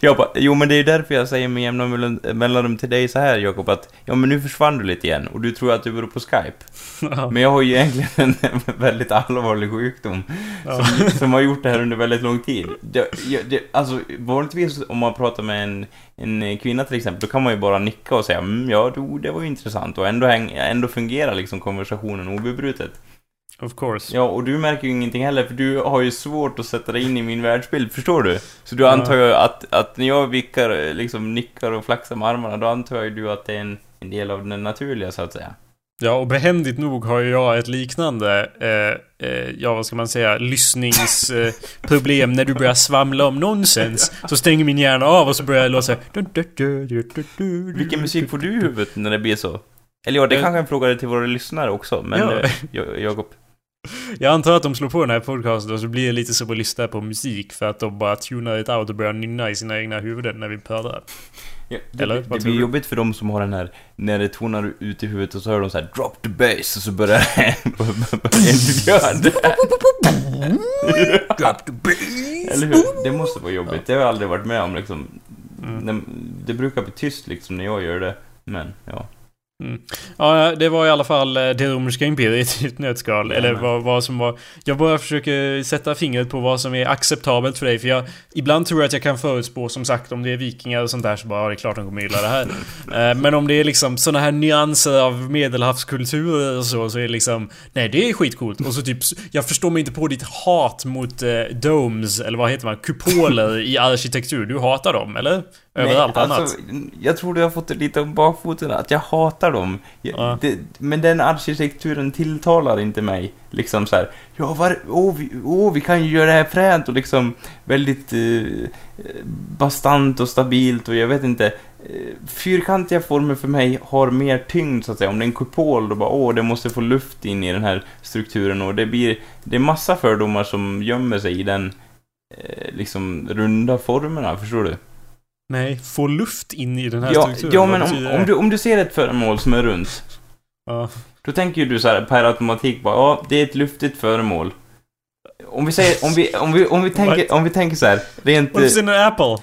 Speaker 2: Ja. Jag bara, jo men det är därför jag säger med jämna mellan- mellanrum till dig så här Jakob att ja men nu försvann du lite igen och du tror att du beror på Skype.
Speaker 1: Ja.
Speaker 2: Men jag har ju egentligen en [laughs] väldigt allvarlig sjukdom
Speaker 1: Ja.
Speaker 2: som, som har gjort det här under väldigt lång tid. Det, det, alltså, vanligtvis om man pratar med en, en kvinna till exempel, då kan man ju bara nicka och säga mm, ja, det var ju intressant och ändå, ändå fungerar liksom konversationen obrutet.
Speaker 1: Of course.
Speaker 2: Ja, och du märker ju ingenting heller, för du har ju svårt att sätta dig in i min världsbild, förstår du? Så du antar ju att, att när jag vickar, liksom nickar och flaxar med armarna, då antar ju du att det är en, en del av det naturliga, så att säga.
Speaker 1: Ja, och behändigt nog har ju jag ett liknande, eh, eh, ja vad ska man säga, lyssningsproblem eh, [laughs] när du börjar svamla om nonsens. Så stänger min hjärna av och så börjar jag låta så här, du,
Speaker 2: Vilken musik får du i huvudet när det blir så? Eller ja, det
Speaker 1: Eh.
Speaker 2: kanske jag frågade till våra lyssnare också, men
Speaker 1: Ja.
Speaker 2: eh, Jakob...
Speaker 1: Jag antar att de slår på den här podcasten och så blir det lite som att lyssna på musik för att de bara tunar it out och börjar nynna i sina egna huvuden när vi pratar.
Speaker 2: Ja, det,
Speaker 1: Eller,
Speaker 2: det
Speaker 1: tror
Speaker 2: blir
Speaker 1: du?
Speaker 2: jobbigt för dem som har den här, när det tonar ut i huvudet och så hör de så här drop the bass och så börjar [laughs] en björn [laughs] [laughs] Eller hur? Det måste vara jobbigt. Det har jag aldrig varit med om liksom.
Speaker 1: Mm.
Speaker 2: Det, det brukar bli tyst liksom när jag gör det. Men, ja.
Speaker 1: Ja, det var i alla fall eh, det romerska imperiet i ett nötskal. Eller
Speaker 2: Jajamän.
Speaker 1: vad, vad som var... Jag bara försöker sätta fingret på vad som är acceptabelt för dig. För jag... Ibland tror jag att jag kan förutspå, som sagt, om det är vikingar och sånt där så bara, ja, det är klart de kommer gilla det här. [laughs] Eh, Men om det är liksom såna här nyanser av medelhavskulturer och så, så är det liksom... Nej, det är skitcoolt. Och så typ... Jag förstår mig inte på ditt hat mot eh, domes, eller vad heter man? Kupoler i arkitektur. Du hatar dem, eller? Över allt annat.
Speaker 2: alltså, jag tror du har fått det lite om bakfoten, att jag hatar dem. Jag,
Speaker 1: Ja.
Speaker 2: det, men den arkitekturen tilltalar inte mig. Liksom så här, ja, var, åh, vi, åh, vi kan ju göra det här fränt och liksom väldigt eh, bastant och stabilt och jag vet inte. Eh, fyrkantiga former för mig har mer tyngd så att säga. Om det är en kupol, då bara åh, det måste få luft in i den här strukturen och det blir, det är massa fördomar som gömmer sig i den eh, liksom runda formerna, förstår du?
Speaker 1: Nej, få luft in i den här
Speaker 2: Ja,
Speaker 1: strukturen.
Speaker 2: ja men om, om, du, om du ser ett föremål som är runt,
Speaker 1: Ja.
Speaker 2: då tänker ju du så här per automatik bara, ja, det är ett luftigt föremål. Om vi säger, om vi, om vi, om vi [laughs] tänker, om vi tänker så här, rent...
Speaker 1: What's in an apple?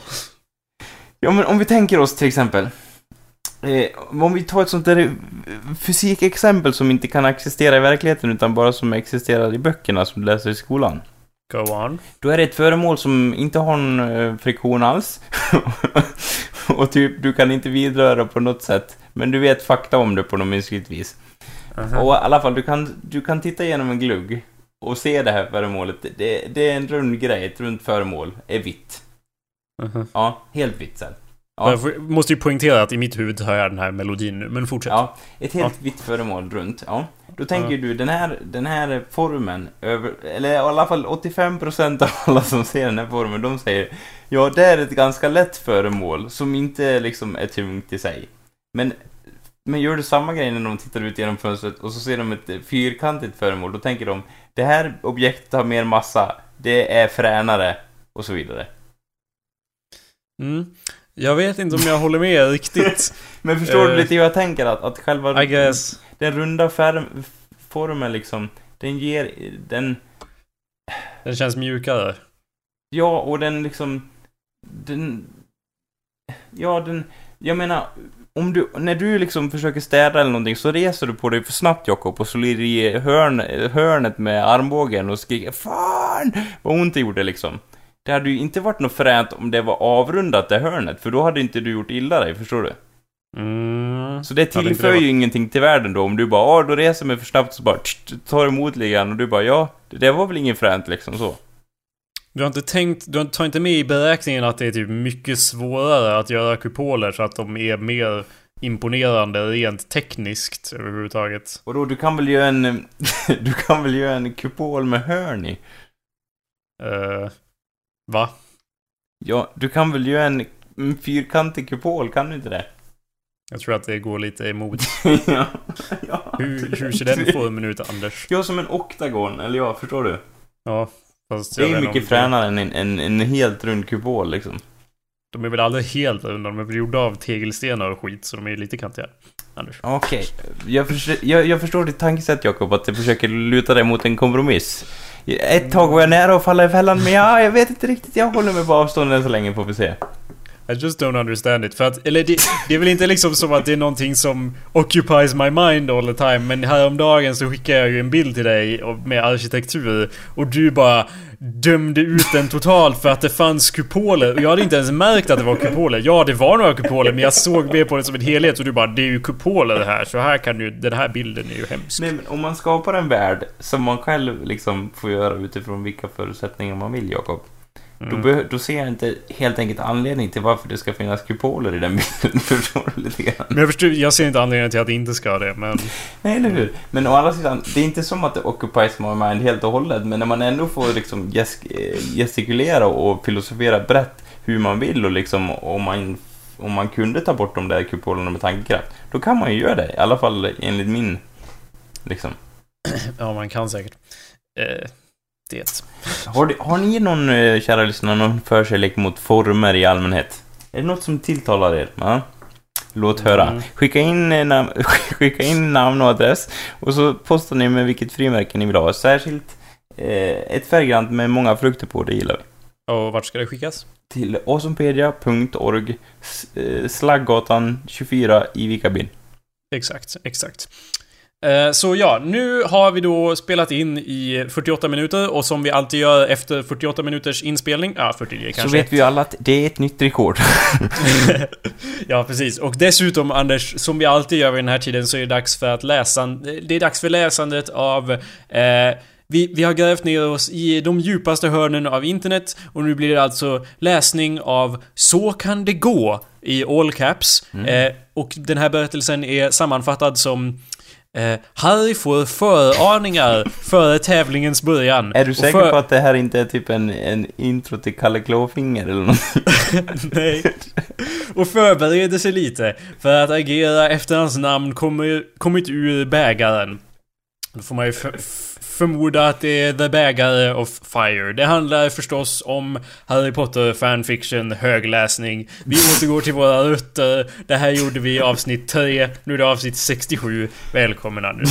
Speaker 2: Ja, men om vi tänker oss till exempel, eh, om vi tar ett sånt där eh, fysikexempel som inte kan existera i verkligheten utan bara som existerar i böckerna som du läser i skolan.
Speaker 1: Go on.
Speaker 2: Då är det ett föremål som inte har någon eh, friktion alls. [laughs] och typ, du kan inte vidröra på något sätt. Men du vet fakta om det på något mänskligt vis.
Speaker 1: Aha.
Speaker 2: Och i alla fall, du kan, du kan titta igenom en glugg och se det här föremålet. Det, det är en rund grej, ett runt föremål. Är vitt.
Speaker 1: Aha.
Speaker 2: Ja, helt vitt sen. Ja.
Speaker 1: Jag måste ju poängtera att i mitt huvud hör jag den här melodin nu, men fortsätt.
Speaker 2: Ja, ett helt vitt föremål runt. Ja. Då tänker
Speaker 1: Ja.
Speaker 2: du, den här, den här formen, över, eller i alla fall 85% av alla som ser den här formen, de säger Ja, det är ett ganska lätt föremål som inte liksom är tungt i sig. Men, men gör du samma grej när de tittar ut genom fönstret och så ser de ett fyrkantigt föremål, då tänker de Det här objektet har mer massa, det är fränare och så vidare.
Speaker 1: Mm. Jag vet inte om jag håller med riktigt. [laughs]
Speaker 2: Men förstår du
Speaker 1: Eh,
Speaker 2: lite hur jag tänker? Att, att själva den runda färm, formen liksom, den ger, den,
Speaker 1: Den känns mjukare.
Speaker 2: ja och den liksom, den, ja den, jag menar, om du, när du liksom försöker städa eller någonting så reser du på dig för snabbt Jakob och så ligger du i hörn, hörnet med armbågen och skriker Fan! Vad ont det gjorde liksom. Det hade ju inte varit något fränt om det var avrundat det hörnet, för då hade inte du gjort illa dig, förstår du?
Speaker 1: Mm.
Speaker 2: Så det tillför
Speaker 1: det.
Speaker 2: ju ingenting till världen då, om du bara ja, då reser mig för snabbt så bara tsch, tar emot lite grann och du bara ja, det var väl ingen fränt liksom så.
Speaker 1: Du har inte tänkt, du tar inte med i beräkningen att det är typ mycket svårare att göra kupoler så att de är mer imponerande rent tekniskt överhuvudtaget.
Speaker 2: Och då, du kan väl göra en, [laughs] du kan väl göra en kupol med hörn i?
Speaker 1: Uh, va?
Speaker 2: Ja, du kan väl göra en, en fyrkantig kupol, kan du inte det?
Speaker 1: Jag tror att det går lite emot. [laughs]
Speaker 2: ja. ja.
Speaker 1: Hur, hur ser den formen ut, Anders?
Speaker 2: Ja, som en oktagon, eller ja, förstår du?
Speaker 1: Ja, fast
Speaker 2: Det
Speaker 1: jag
Speaker 2: är mycket fränare än en, en, en helt rund kupol liksom.
Speaker 1: De är väl aldrig helt runda, de är väl gjorda av tegelstenar och skit, så de är lite kantiga. Anders.
Speaker 2: Okej, jag, förs- jag, jag förstår ditt tankesätt Jakob, att du försöker luta dig mot en kompromiss. Ett tag var jag nära att falla i fällan, men jag, jag vet inte riktigt, jag håller mig på avstånd än så länge får vi se.
Speaker 1: I just don't understand it. För att, eller det, det är väl inte liksom som att det är någonting som occupies my mind all the time. Men häromdagen så skickade jag ju en bild till dig med arkitektur. Och du bara dömde ut den totalt för att det fanns kupoler. Och jag hade inte ens märkt att det var kupoler. Ja, det var några kupoler, men jag såg mer på det som en helhet. Och du bara, det är ju kupoler det här. Så här kan du, den här bilden är ju hemsk.
Speaker 2: Nej, men om man skapar en värld som man själv liksom får göra utifrån vilka förutsättningar man vill, Jakob. Då,
Speaker 1: Mm.
Speaker 2: be- då ser jag inte helt enkelt anledning till varför det ska finnas kupoler i den [laughs] bilden. Förstår du lite grann?
Speaker 1: Men jag förstår, jag ser inte anledningen till att det inte ska det, men...
Speaker 2: Nej, eller hur? Men å andra sidan, det är inte som att det occupies my mind helt och hållet, men när man ändå får liksom eh, gestikulera och filosofera brett hur man vill och liksom om man, om man kunde ta bort de där kupolerna med tankekraft, då kan man ju göra det. I alla fall enligt min, liksom.
Speaker 1: Ja, man kan säkert. Eh, det.
Speaker 2: Har, det- har ni någon, eh, kära lyssnare, någon förkärlek mot former i allmänhet? Är det något som tilltalar er? Ja? Låt höra.
Speaker 1: Mm.
Speaker 2: Skicka, in, eh, nam- [laughs] skicka in namn och adress och så postar ni med vilket frimärke ni vill ha. Särskilt eh, ett färggrant med många frukter på, det gillar vi.
Speaker 1: Och vart ska det skickas?
Speaker 2: Till awesomepedia.org eh, Slaggatan 24 i Vikarbyn.
Speaker 1: Exakt, exakt. Eh, Så ja, nu har vi då spelat in i 48 minuter och som vi alltid gör efter 48 minuters inspelning, ja 49
Speaker 2: Så
Speaker 1: kanske.
Speaker 2: vet vi ju alla att det är ett nytt rekord. [laughs]
Speaker 1: ja, precis. Och dessutom Anders, som vi alltid gör vid den här tiden så är det dags för att läsa... Det är dags för läsandet av... Eh, vi, vi har grävt ner oss i de djupaste hörnen av internet och nu blir det alltså läsning av Så kan det gå i all caps. Eh, och den här berättelsen är sammanfattad som eh, Harry får föraningar före tävlingens början.
Speaker 2: är du säker
Speaker 1: för-
Speaker 2: på att det här inte är typ en, en intro till Kalle Klåfinger eller något? [laughs]
Speaker 1: Nej. Och förbereder sig lite för att agera efter hans namn kommer, kommit ur bägaren. Då får man ju förmoda att det är The Bägare of Fire. Det handlar förstås om Harry Potter fanfiction, högläsning. Vi återgår till våra rötter. Det här gjorde vi i avsnitt 3. Nu är det avsnitt 67. Välkomna nu.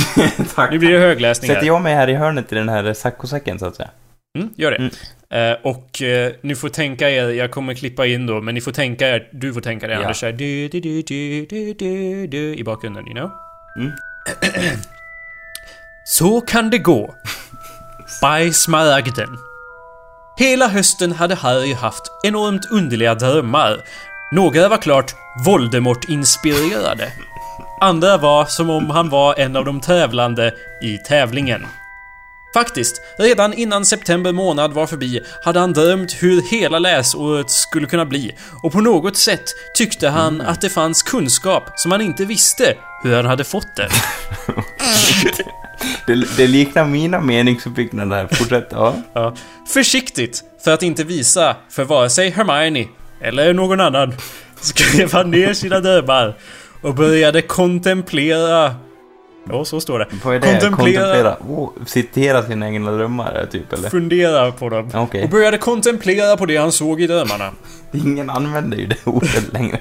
Speaker 2: Tack.
Speaker 1: Nu blir det högläsning
Speaker 2: Sätter
Speaker 1: här.
Speaker 2: jag mig här i hörnet i den här saccosäcken så att säga?
Speaker 1: Mm, gör det.
Speaker 2: Mm.
Speaker 1: Eh, och eh, ni får tänka er, jag kommer klippa in då, men ni får tänka er, du får tänka dig
Speaker 2: Ja.
Speaker 1: Anders såhär du, du, du, du, du, du, du, i bakgrunden, you know?
Speaker 2: Mm. [clears throat]
Speaker 1: Så kan det gå. By Smaragden. Hela hösten hade Harry haft enormt underliga drömmar. Några var klart Voldemort-inspirerade. Andra var som om han var en av de tävlande i tävlingen. Faktiskt, redan innan september månad var förbi hade han drömt hur hela läsåret skulle kunna bli och på något sätt tyckte han att det fanns kunskap som han inte visste hur han hade fått det. [laughs]
Speaker 2: Det, det liknar mina meningsuppbyggnader. Fortsätt. Ja.
Speaker 1: Ja. Försiktigt, för att inte visa för vare sig Hermione eller någon annan, skrev han ner sina drömmar och började kontemplera Ja, så står det.
Speaker 2: Vad är det?
Speaker 1: Kontemplera-
Speaker 2: Kontemplera? Oh, citera sina egna drömmar, typ, eller?
Speaker 1: Fundera på dem.
Speaker 2: Okej.
Speaker 1: Och började kontemplera på det han såg i drömmarna.
Speaker 2: Ingen använder ju det [laughs] ordet längre.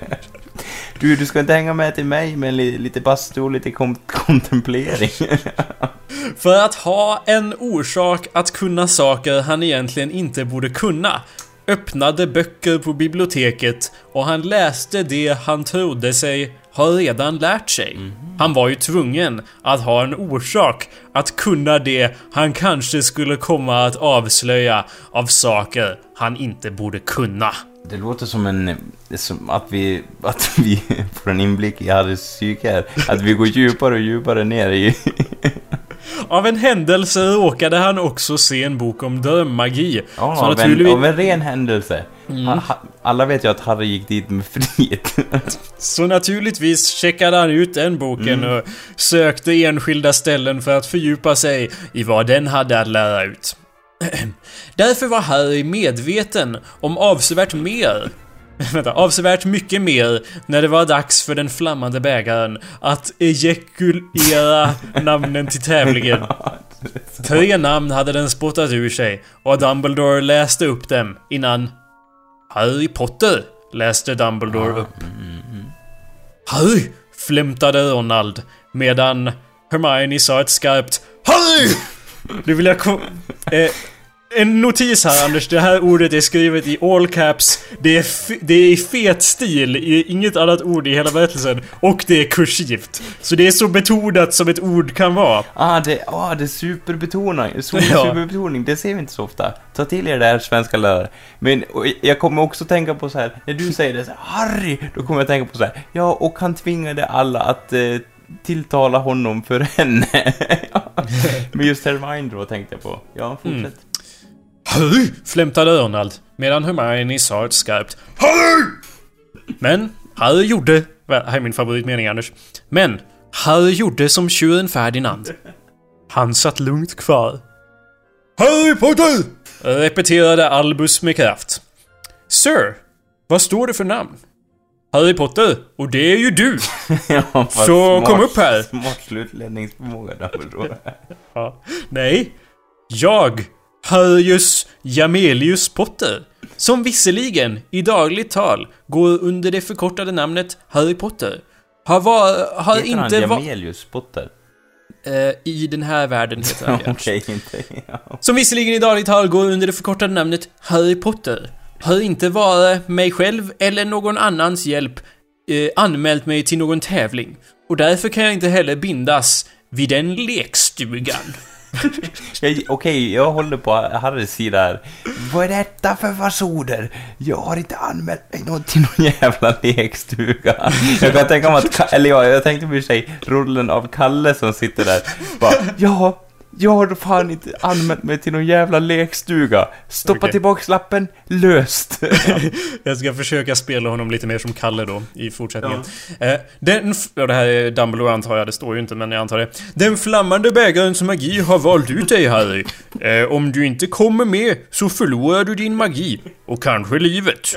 Speaker 2: Du, du ska inte hänga med till mig med li, lite bastu och lite kom, kontemplering. [laughs]
Speaker 1: För att ha en orsak att kunna saker han egentligen inte borde kunna öppnade böcker på biblioteket och han läste det han trodde sig ha redan lärt sig. Han var ju tvungen att ha en orsak att kunna det han kanske skulle komma att avslöja av saker han inte borde kunna.
Speaker 2: Det låter som en... Som att vi, att vi får en inblick i Harrys psyke här. Att vi går djupare och djupare ner i... [laughs]
Speaker 1: Av en händelse råkade han också se en bok om drömmagi.
Speaker 2: Ja, av, en, av en ren händelse. Ha, alla vet ju att Harry gick dit med flit. [laughs]
Speaker 1: Så naturligtvis checkade han ut den boken och sökte enskilda ställen för att fördjupa sig i vad den hade att lära ut. [clears throat] Därför var Harry medveten om avsevärt mer [laughs] Vänta, avsevärt mycket mer när det var dags för den flammande bägaren att ejakulera [laughs] namnen till tävlingen. Tre namn hade den spottat ur sig och Dumbledore läste upp dem innan Harry Potter läste Dumbledore upp. Harry! flämtade Ronald medan Hermione sa ett skarpt Harry! Nu vill jag ko- eh, En notis här Anders, det här ordet är skrivet i all caps Det är, det är i fet stil, i inget annat ord i hela berättelsen Och det är kursivt Så det är så betonat som ett ord kan vara
Speaker 2: Ah, det, ah, det är superbetoning. [laughs] Super,
Speaker 1: Ja.
Speaker 2: Superbetoning, det ser vi inte så ofta. Ta till er det här svenska lärare. Men jag kommer också tänka på så här, när du säger det så här, Harry, då kommer jag tänka på så här, ja, och han tvingade alla att eh, tilltala honom för henne. [laughs] Men just Hermione då tänkte jag på. Ja, fortsätt.
Speaker 1: Harry! flämtade Ronald medan Hermione sa ett skarpt Harry! Men Harry gjorde... Här är min favoritmening Anders. Men Harry gjorde som tjuren Ferdinand. Han satt lugnt kvar. Harry Potter! Repeterade Albus med kraft. Sir, vad står det för namn? Harry Potter, och det är ju du! [laughs]
Speaker 2: ja,
Speaker 1: Så kom upp här.
Speaker 2: Smart slutledningsförmåga Dumbledore.
Speaker 1: Ja. Nej. Jag, Harrius Jamelius Potter. Som visserligen, i dagligt tal, går under det förkortade namnet Harry Potter. Har, var, har
Speaker 2: Heter
Speaker 1: inte varit...
Speaker 2: Jamelius Potter?
Speaker 1: Eh, I den här världen heter han. [laughs]
Speaker 2: Okej, inte... Ja.
Speaker 1: Som visserligen i dagligt tal går under det förkortade namnet Harry Potter. Har inte vare mig själv eller någon annans hjälp eh, anmält mig till någon tävling. Och därför kan jag inte heller bindas vid den lekstugan. [laughs]
Speaker 2: Okej, Okej, jag håller på Harrys sida här. Vad är detta för fasoner? Jag har inte anmält mig någon till någon jävla lekstuga. Jag kan tänka mig att, eller ja, jag tänkte för sig rollen av Kalle som sitter där. Bara, ja, jag har fan inte anmält mig till någon jävla lekstuga. Stoppa
Speaker 1: Okej.
Speaker 2: tillbaks lappen, löst. [laughs]
Speaker 1: Jag ska försöka spela honom lite mer som Kalle då, i fortsättningen. Eh, den... Ja, det här är Dumbledore antar jag, det står ju inte men jag antar det. Den flammande bägarens magi har valt ut dig Harry. Eh, om du inte kommer med så förlorar du din magi. Och kanske livet.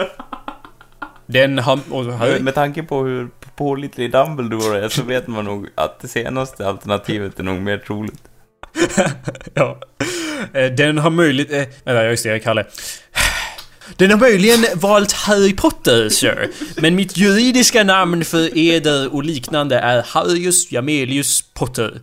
Speaker 1: Den Harry,
Speaker 2: Med tanke på hur pålitlig Dumbledore är så vet man nog att det senaste alternativet är nog mer troligt. [laughs]
Speaker 1: ja. Eh, den har möjligt... Eh, vänta, just det, jag är Kalle. Den har möjligen valt Harry Potter, sir. Men mitt juridiska namn för eder och liknande är Harrius Jamelius Potter.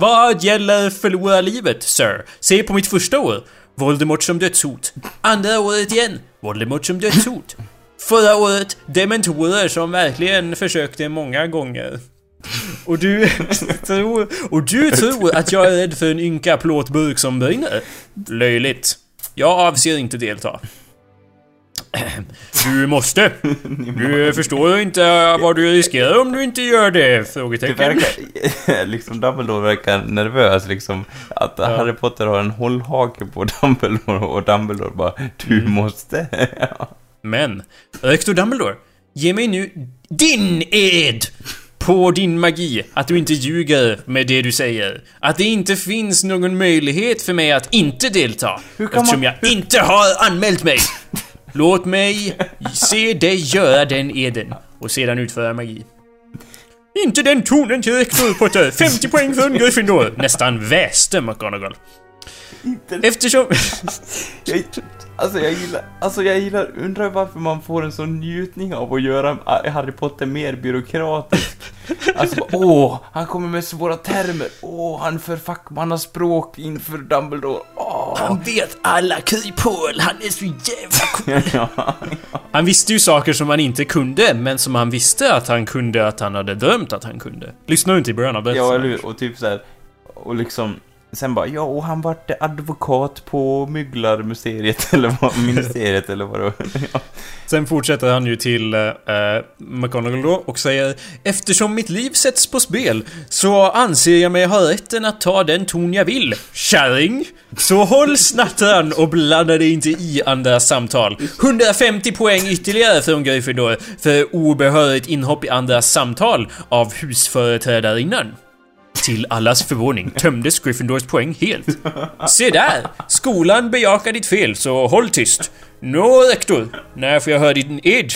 Speaker 1: Vad gäller förlora livet, sir? Se på mitt första år. Voldemort som dödshot. Andra året igen. Voldemort som dödshot. Förra året, dementorer som verkligen försökte många gånger. Och du [laughs] tror... Och du tror att jag är rädd för en ynka plåtburk som brinner? Löjligt. Jag avser inte delta. Du måste. Du förstår inte vad du riskerar om du inte gör det?
Speaker 2: Det
Speaker 1: Frågetecken.
Speaker 2: verkar, [laughs] liksom Dumbledore verkar nervös liksom. Att Harry Potter har en hållhake på [laughs] Dumbledore och Dumbledore bara Du måste.
Speaker 1: Men, rektor Dumbledore, ge mig nu din ed på din magi, att du inte ljuger med det du säger. Att det inte finns någon möjlighet för mig att inte delta. Eftersom
Speaker 2: man-
Speaker 1: jag inte har anmält mig. Låt mig se dig göra den eden och sedan utföra magi. Inte den tonen till rektor Potter! 50 poäng för en Gryffindor! Nästan väste McGonagall. Eftersom...
Speaker 2: Jag, alltså jag gillar, alltså jag gillar, undrar varför man får en sån njutning av att göra Harry Potter mer byråkratisk. Alltså, åh, han kommer med svåra termer, åh, han för fackmannaspråk inför Dumbledore, åh.
Speaker 3: Han vet alla kryphål, han är så jävla cool. [laughs]
Speaker 2: ja,
Speaker 1: Han visste ju saker som han inte kunde, men som han visste att han kunde, att han hade drömt att han kunde. Lyssna inte i början av
Speaker 2: ja,
Speaker 1: berättelsen.
Speaker 2: eller hur? Och typ så här, och liksom, sen bara, ja, och han vart advokat på Mygglarmuseet, [laughs] eller vad, ministeriet, eller vad det var. [laughs] Ja.
Speaker 1: Sen fortsätter han ju till eh, McGonagall då och säger Eftersom mitt liv sätts på spel så anser jag mig ha rätten att ta den ton jag vill. Kärring! Så håll snattran och blanda dig inte i andra samtal. 150 poäng ytterligare från Gryffindor för obehörigt inhopp i andra samtal av husföreträdarinnan. Till allas förvåning tömdes Gryffindors poäng helt. Se där! Skolan bejakar ditt fel, så håll tyst. Nå, rektor, när får jag höra din ed?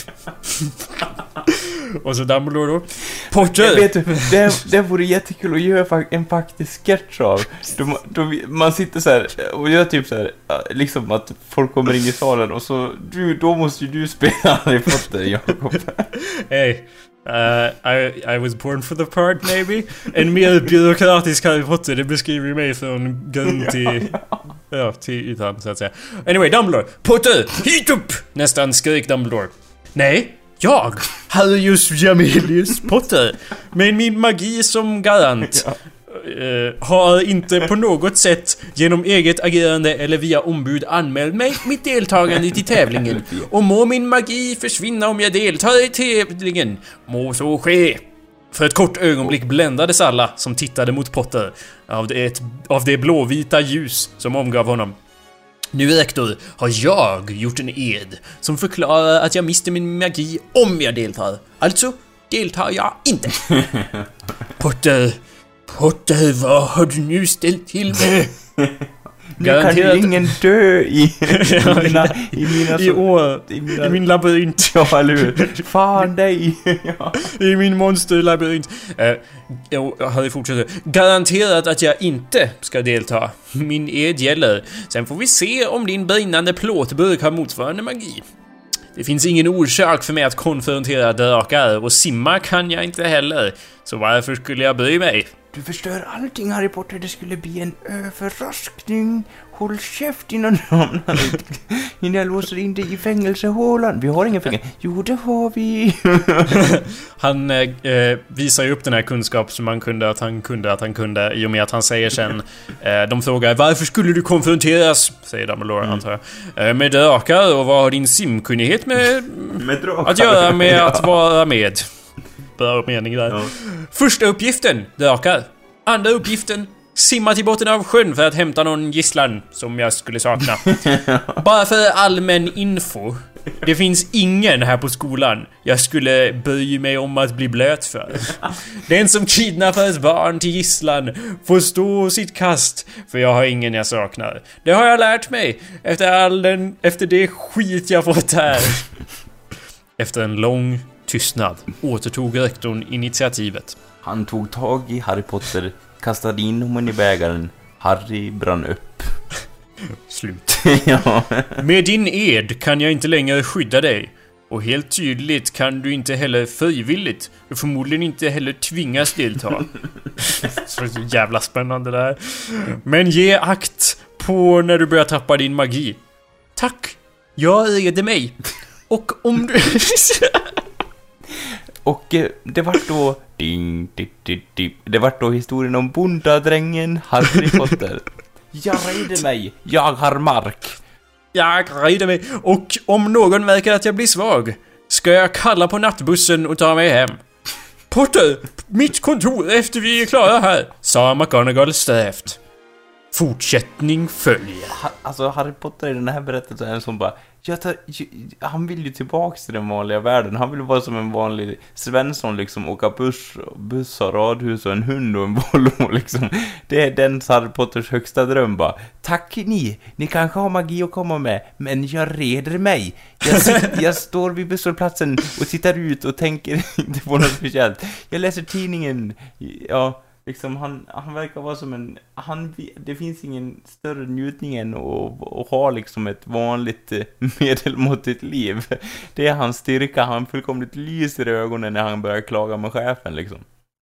Speaker 1: Och så Dumbledore då. Potter!
Speaker 2: vet du, det, det vore jättekul att göra en faktisk sketch av. Då, då, man sitter så här och gör typ så här, liksom att folk kommer in i salen och så, du, då måste ju du spela Harry Potter, Jakob.
Speaker 1: Hey, uh, I, I was born for the part maybe. En mer byråkratisk Harry Potter, det beskriver ju mig från grund till... Ja, till ytan så att säga. Anyway, Dumbledore. Potter! Hit upp! Nästan skrek Dumbledore. Nej, jag! Harrius Jamelius Potter. Med min magi som garant. Eh, har inte på något sätt genom eget agerande eller via ombud anmält mig mitt deltagande till tävlingen. Och må min magi försvinna om jag deltar i tävlingen. Må så ske. För ett kort ögonblick bländades alla som tittade mot Potter av det, av det blåvita ljus som omgav honom. Nu rektor har jag gjort en ed som förklarar att jag mister min magi om jag deltar. Alltså deltar jag inte. [laughs] Potter, Potter, vad har du nu ställt till med? [laughs]
Speaker 2: Nu kan ju ingen dö i, i [laughs] mina... I mina
Speaker 1: I år,
Speaker 2: i mina
Speaker 1: i min labyrint, [laughs]
Speaker 2: Ja, eller hur? Fan dig! ja.
Speaker 1: i min monsterlabyrint. Eh, Harry fortsätter. Garanterat att jag inte ska delta. Min ed gäller. Sen får vi se om din brinnande plåtburk har motsvarande magi. Det finns ingen orsak för mig att konfrontera drakar och simma kan jag inte heller. Så varför skulle jag bry mig?
Speaker 2: Du förstör allting Harry Potter, det skulle bli en överraskning. Håll käft innan du hamnar innan jag låser in dig i fängelsehålan. Vi har ingen fängelse. Jo, det har vi. [laughs]
Speaker 1: Han eh, eh, visar ju upp den här kunskap som han kunde att han kunde att han kunde i och med att han säger sen eh, De frågar varför skulle du konfronteras? Säger Dumbledore antar jag. Eh, med drakar och vad har din simkunnighet med [laughs]
Speaker 2: Med drakar.
Speaker 1: att göra med att [laughs] vara med? Bra mening där.
Speaker 2: Ja.
Speaker 1: Första uppgiften, drakar. Andra uppgiften, simma till botten av sjön för att hämta någon gisslan som jag skulle sakna. [laughs] Bara för allmän info. Det finns ingen här på skolan jag skulle bry mig om att bli blöt för. Den som kidnappar ett barn till gisslan får stå sitt kast, för jag har ingen jag saknar. Det har jag lärt mig efter all den, efter det skit jag fått här. [laughs] Efter en lång tystnad återtog rektorn initiativet.
Speaker 2: Han tog tag i Harry Potter, kastade in honom i bägaren. Harry brann upp. [laughs]
Speaker 1: Slut. [laughs]
Speaker 2: ja.
Speaker 1: Med din ed kan jag inte längre skydda dig. Och helt tydligt kan du inte heller frivilligt, och förmodligen inte heller tvingas delta. [laughs] Så jävla spännande det här. Men ge akt på när du börjar tappa din magi. Tack! Jag reder mig. Och om du...
Speaker 2: Och eh, det vart då... Ding, di, di, di. Det vart då historien om bondadrängen Harry Potter. Jag reder mig, jag har mark.
Speaker 1: Jag reder mig. Och om någon märker att jag blir svag, ska jag kalla på nattbussen och ta mig hem. Potter! Mitt kontor efter vi är klara här, sa McGonagall strävt. Fortsättning följer.
Speaker 2: Ha, alltså Harry Potter i den här berättelsen är en som bara jag tar, han vill ju tillbaks till den vanliga världen. Han vill vara som en vanlig Svensson liksom, åka buss, buss och radhus och en hund och en Volvo liksom. Det är den Harry Potters högsta dröm bara. Tack ni, ni kanske har magi att komma med, men jag reder mig. Jag, [laughs] jag står vid busshållplatsen och tittar ut och tänker [laughs] inte på något speciellt. Jag läser tidningen, ja, liksom han, han verkar vara som en, han, det finns ingen större njutning än att, att ha liksom ett vanligt eh, [laughs] medelmåttigt liv. Det är hans styrka, han fullkomligt lyser i ögonen när han börjar klaga med chefen liksom.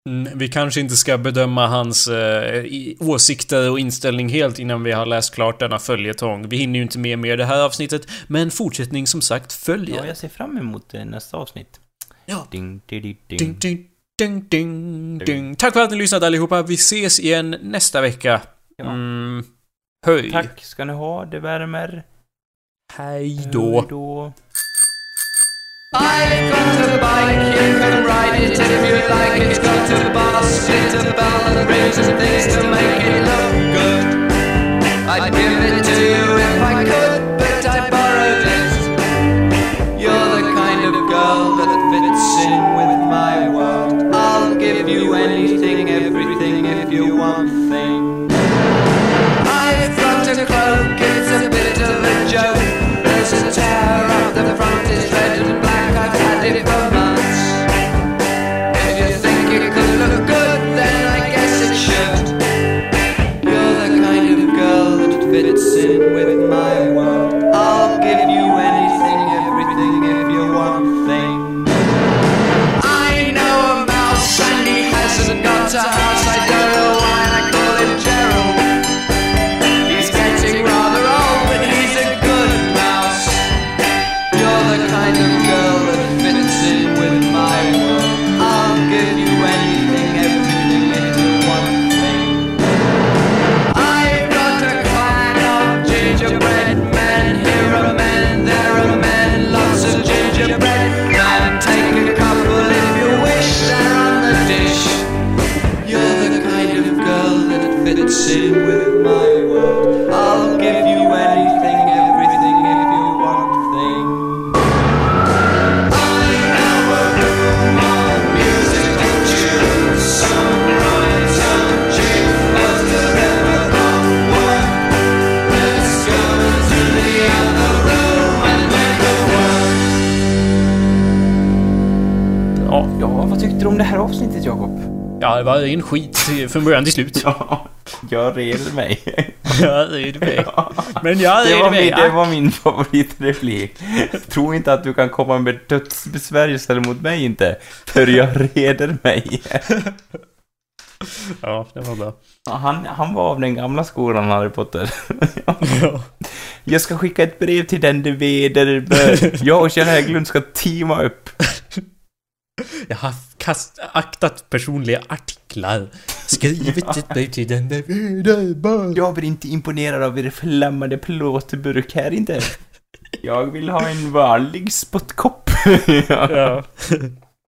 Speaker 1: Mm, vi kanske inte ska bedöma hans eh, åsikter och inställning helt innan vi har läst klart denna följetong. Vi hinner ju inte med mer i det här avsnittet, men fortsättning som sagt följer.
Speaker 2: Ja, jag ser fram emot eh, nästa avsnitt.
Speaker 1: Ja.
Speaker 2: Ding, ding, ding,
Speaker 1: Ding,
Speaker 2: ding.
Speaker 1: ding, ding, ding, ding. Tack för att ni lyssnat allihopa. Vi ses igen nästa vecka. Mm, höj.
Speaker 2: Tack ska ni ha, det värmer.
Speaker 1: Hej då.
Speaker 2: Hej då.
Speaker 4: I've got a bike, you can ride it if you like. It's got a basket, a bell and rings and things to make it look good. I'd give it to you if I could, but I borrowed it. You're the kind of girl that fits in with my world. Give you anything, everything if you want things. I've got a cloak, it's a bit of a joke. There's a tear up the front, it's red and
Speaker 1: från början till slut. [laughs] [laughs]
Speaker 2: Ja, jag red mig.
Speaker 1: Ja, det med. Men jag det
Speaker 2: min,
Speaker 1: med.
Speaker 2: det var min favoritreplik. Tro inte att du kan komma med dödsbesvärjelser mot mig inte, för jag reder mig. [laughs]
Speaker 1: Ja, det var bra.
Speaker 2: Han, han var av den gamla skolan, Harry Potter.
Speaker 1: Ja.
Speaker 2: Jag ska skicka ett brev till den du vederbör. Jag och Kjell Hägglund ska teama upp.
Speaker 1: Jag har kast, aktat personliga artiklar. Skrivit ett brev till den där vederbör.
Speaker 2: Jag blir inte imponerad av er flammande plåtburk här inte. Jag vill ha en vanlig spottkopp. [laughs]
Speaker 1: Ja. [laughs]